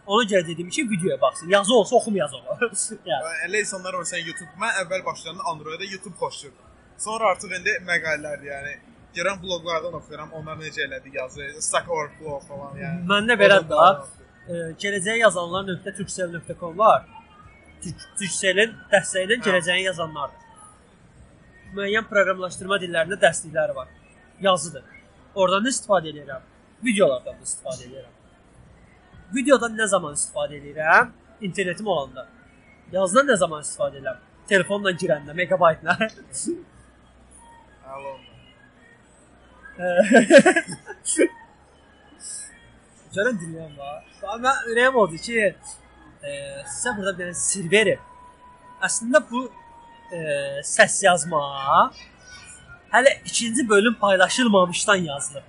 ona görə dedim ki, videoya baxsın. Yazı olsa oxumayaz onu. ya. elə insanlar sən YouTube. Mən əvvəl başlayanda Android-də YouTube xoşlayırdım. Sonra artıq indi məqalələrdir, yəni gələn bloqlardan oxuyuram, onlar necə elədi yazı, Stack Overflow falan yəni. Məndə belə Oradan da da- e, gələcəyə yazanlar.turkcell.com var. Turkcellin dəstəyi ilə gələcəyin yazanlardır. Müəyyən proqramlaşdırma dillərində dəstəkləri var. Yazıdır. Oradan da istifadə edirəm. Videolardan da istifadə edirəm. Videodan nə zaman istifadə edirəm? İnternetim olanda. Yazdan nə zaman istifadə edirəm? Telefonla girəndə, megabaytla. Alo. Görən dinləyən var. Mən ürəyim oldu ki, e, sizə burada bir sir verim. Əslində bu e, səs yazma hələ ikinci bölüm paylaşılmamışdan yazılıb.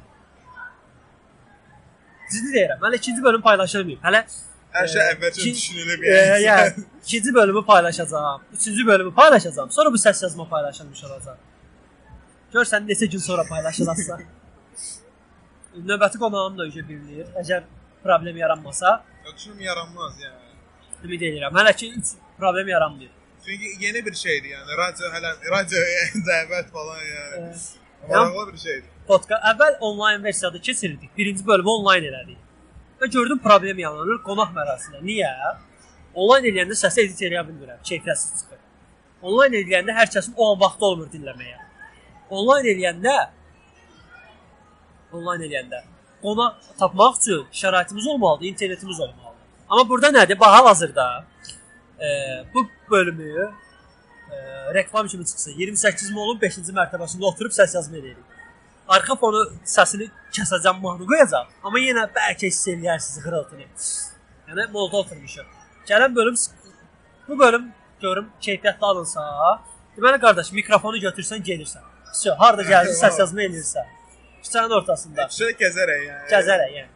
Ciddi deyirəm. Hələ ikinci bölüm paylaşılmayıb. Hələ Hər şey Ee, əvvəlcə iki- düşünülüb e, yəni. ikinci bölümü paylaşacağam. Üçüncü bölümü paylaşacağam. Sonra bu səs yazma paylaşılmış olacaq. Görsən neçə gün sonra paylaşılacaqsa. Növbəti qonağım da öcə bilinir. Əgər problem yaranmasa, Düşünüm yaranmaz yəni. ümid edirəm. Hələ ki problem yaranmayıb. Çünki yeni bir şeydir yəni. Radio hələ radio dəvət falan yəni. Ee, Maraqlı bir şeydir. Podkast əvvəl onlayn versiyada keçirdik. Birinci bölümü onlayn elədik. Və gördüm problem yaranır qonaq mərasimində. Niyə? Onlayn eləyəndə səsi edit eləyə bilmirəm. Keyfiyyətsiz çıxır. Onlayn eləyəndə hər kəsin o an vaxtı olmur dinləməyə. Onlayn eləyəndə onlayn eləyəndə qonaq tapmaq üçün şəraitimiz olmalıdır, internetimiz olmalıdır. Amma burada nədir? Bax hal-hazırda e, bu bölümü e, reklam kimi çıxsa 28 molun 5-ci mərtəbəsində oturub səs yazma edirik. Arxa fonu səsini kəsəcəm, mahnı qoyacaq. Amma yenə bəlkə hiss eləyərsiniz xırıltını. Yəni molda oturmuşuq. Gələn bölüm bu bölüm görüm keyfiyyətli alınsa, deməli qardaş mikrofonu götürsən gelirsən. Vəsə, harda gəldi səs yazma eləyirsən. Küçənin ortasında. Şey gəzərək yəni. Gəzərək yəni.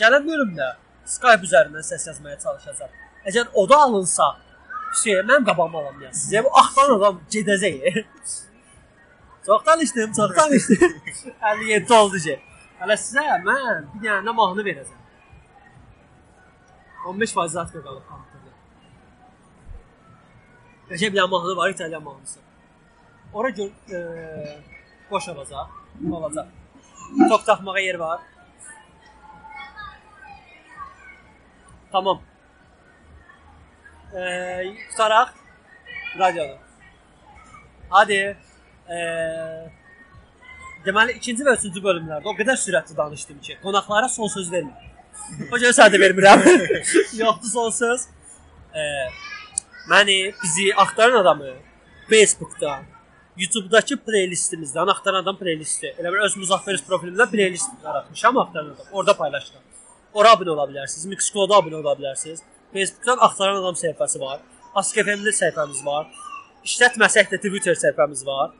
Gələn bölümdə Skype üzərindən səs yazmaya çalışacağam. Əgər o da alınsa, şey, mən qabağıma alam ya. Sizə bu axtan adam gedəcək. çox danışdım, çox danışdım. 57 oldu ki. Hələ sizə mən bir dənə də mahnı verəcəm. 15% zatkı qalıb kompüterdə. Necə bir mahnı var, İtalyan mahnısı. Ora gör, e, boş olacaq, olacaq. Tok taxmağa yer var. Tamam. Ee, tutaraq radioda. Hadi. Ee, deməli ikinci və üçüncü bölümlərdə o qədər sürətli danışdım ki, qonaqlara son söz vermirəm. O görə sədə vermirəm. Yoxdur son söz. Ee, məni, bizi axtaran adamı Facebookda, YouTube-dakı playlistimizdən axtaran adam playlisti. Elə bir öz Muzaffer profilimdə playlist yaratmışam axtaran adam. Orada paylaşıram. Ora abunə ola bilərsiniz. Mixcloud-a abunə ola bilərsiniz. Facebookdan Axtaran Adam səhifəsi var. Ask FM-də səhifəmiz var. İşlətməsək də Twitter səhifəmiz var.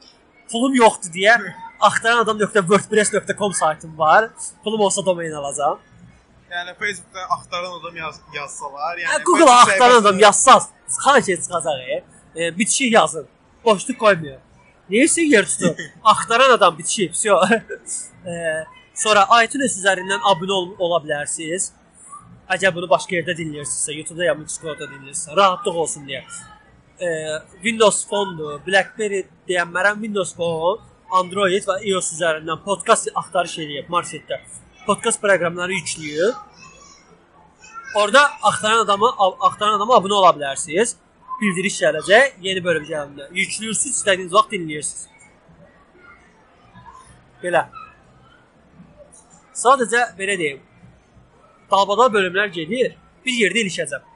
Pulum yoxdur deyə axtaranadam.wordpress.com saytım var. Pulum olsa domain alacağım. Yəni Facebookda axtaran adam yaz yazsalar, yəni hə, Google axtaran adam yazsaz, çıxan şey çıxacaq. E. e, bitişik yazın. Boşluq qoymayın. Neyse yer tutur. axtaran adam bitişik. Vsyo. e, sonra iTunes üzərindən abunə ol ola bilərsiniz. Əgər bunu başqa yerdə dinləyirsinizsə, YouTube-da ya Mixcloud-da dinləyirsinizsə, rahatlıq olsun deyə. E, Windows Phone-dur, BlackBerry deyənmərəm Windows Phone, Android və iOS üzərindən podkast axtarış eləyib marşrutda. Podkast proqramları yükləyib. Orada axtaran adamı axtaran adama abunə ola bilərsiniz. Bildiriş gələcək yeni bölüm gələndə. Yüklüyürsüz, istədiyiniz vaxt dinləyirsiniz. Belə. Sadəcə belə deyim. Dalbadal bölümlər gedir, bir yerdə ilişəcəm.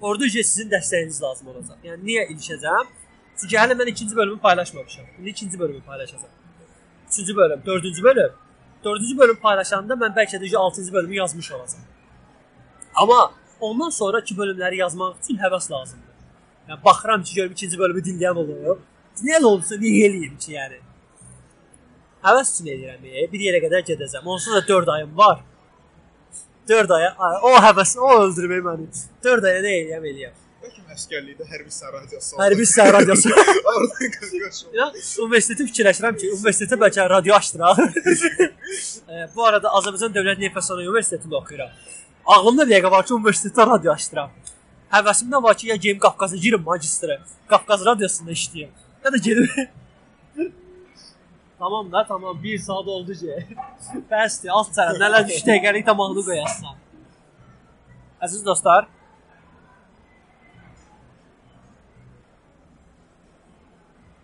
Orada ücə sizin dəstəyiniz lazım olacaq. Yəni niyə ilişəcəm? Çünki hələ mən ikinci bölümü paylaşmamışam. İndi ikinci bölümü paylaşacağam. Üçüncü bölüm, dördüncü bölüm. Dördüncü bölüm paylaşanda mən bəlkə də 6-cı bölümü yazmış olacağam. Amma ondan sonraki bölümləri yazmaq üçün həvəs lazımdır. Yəni baxıram ki, görüm ikinci bölümü dinləyən olur. Dinləyən olursa niyə eləyim ki, yəni? Həvəs üçün eləyirəm. Bir yerə qədər gedəcəm. Onsuz da 4 ayım var. 4 aya ay, o həvəs, o öldürmək məni. 4 aya nə eləyəm, eləyəm. Bəlkə məskərlikdə hərbi sən radiosu. Hərbi səhər radiosu. Oradan qışqırış. Ya, universiteti fikirləşirəm ki, universitetə bəlkə radio açdıraq. e, bu arada Azərbaycan Dövlət Nefəsana Universitetində oxuyuram. Ağlımda bir dəqiqə var ki, universitetdə radio açdıram. Həvəsimdə var ki, ya gedim Qafqaza girim magistra. Qafqaz radiosunda işləyim. Ya da gedim. tamam da, tamam. 1 saat oldu ki. Bəsdir, alt sənə nələr 3 dəqiqəlik tamamını qoyasan. Əziz dostlar,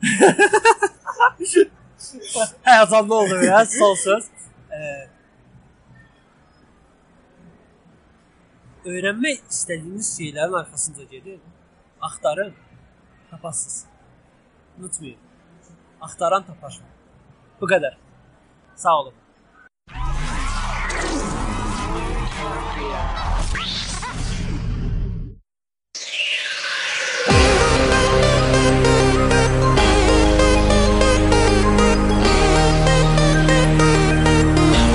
Həyecanlı oldu ya, son söz. Ee, öyrənmək istədiyiniz şeylərin arxasınca gedin. Axtarın, tapasınız. Unutmayın. Axtaran tapar. Bu qədər. Sağ olun.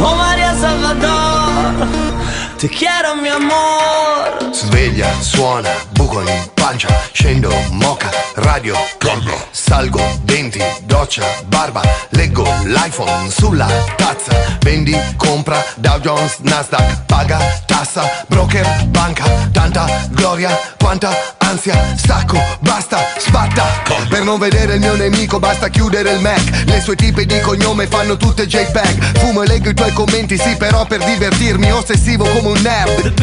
Oh Maria Salvador, te quiero mi amor. Sveglia, suona, buco in pancia, scendo, moca, radio, collo, salgo, denti, doccia, barba, leggo l'iPhone sulla tazza, vendi, compra, Dow Jones, Nasdaq, paga, tassa, broker, banca, tanta gloria, quanta ansia, stacco, basta, spatta, per non vedere il mio nemico basta chiudere il Mac, le sue tipe di cognome fanno tutte JPEG, fumo e leggo i tuoi commenti, sì però per divertirmi, ossessivo come un nerd,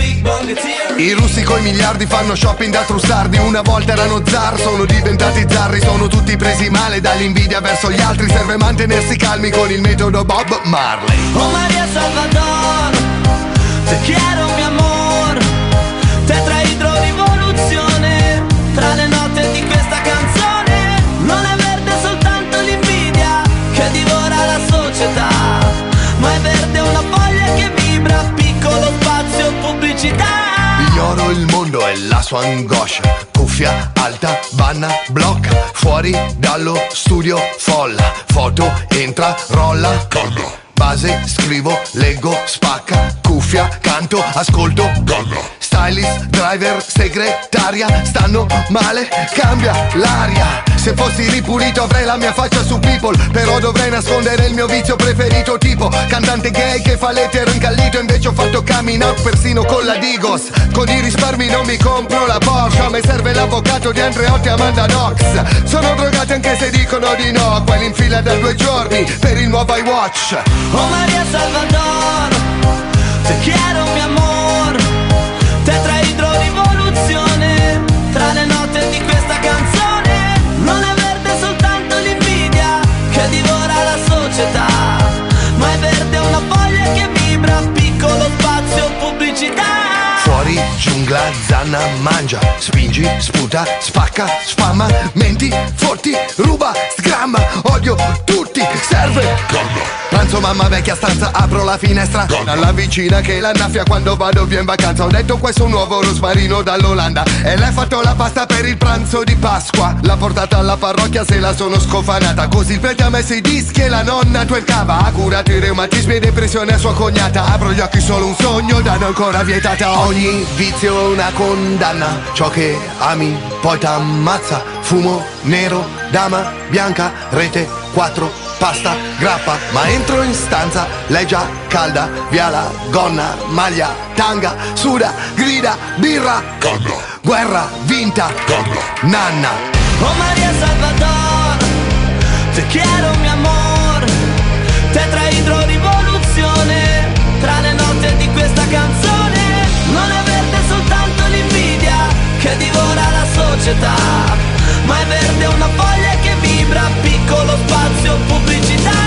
i russi coi miliardi fanno shopping da trussardi Una volta erano zar, sono diventati zarri Sono tutti presi male dall'invidia verso gli altri Serve mantenersi calmi con il metodo Bob Marley Oh Maria Salvador, te quiero mi amor. Rivoluzione, tra le note di questa canzone. Non è verde soltanto l'invidia che divora la società, ma è verde una foglia che vibra, piccolo spazio pubblicità. Ignoro il mondo la sua angoscia Cuffia alta, banna, blocca Fuori dallo studio folla Foto, entra, rolla. Collo Base, scrivo, leggo, spacca Cuffia, canto, ascolto Collo Stylist, driver, segretaria Stanno male, cambia l'aria. Se fossi ripulito avrei la mia faccia su people Però dovrei nascondere il mio vizio preferito Tipo cantante gay che fa l'etero incallito Invece ho fatto coming out persino con la Digos. Con i risparmi non mi compro la Porsche A me serve l'avvocato di Andreotti Amanda Knox. Sono drogati anche se dicono di no Quelli in fila da due giorni per il nuovo iWatch. Oh Maria Salvador, te quiero mi amor. Giungla, zanna, mangia. Spingi, sputa, spacca, spamma. Menti, forti, ruba, sgramma. Odio tutti, serve. Gorgo Pranzo mamma vecchia stanza, apro la finestra. Dalla vicina che l'annaffia quando vado via in vacanza. Ho detto questo nuovo rosmarino dall'Olanda. E lei ha fatto la pasta per il pranzo di Pasqua. L'ha portata alla parrocchia se la sono scofanata. Così il prete ha messo i dischi e la nonna twerkava Ha curato i reumatismi e depressione a sua cognata. Apro gli occhi solo un sogno, danno ancora vietata. Ogni vizio è una condanna Ciò che ami poi t'ammazza Fumo nero, dama bianca, rete 4 pasta, grappa, ma entro in stanza, lei già calda, via la gonna, maglia, tanga, suda, grida, birra, Gorgo. guerra, vinta, Gorgo. nanna. Oh Maria Salvador, te quiero mi amor. Tetraidro rivoluzione, tra le note di questa canzone. Società, ma è verde una foglia che vibra, piccolo spazio pubblicità.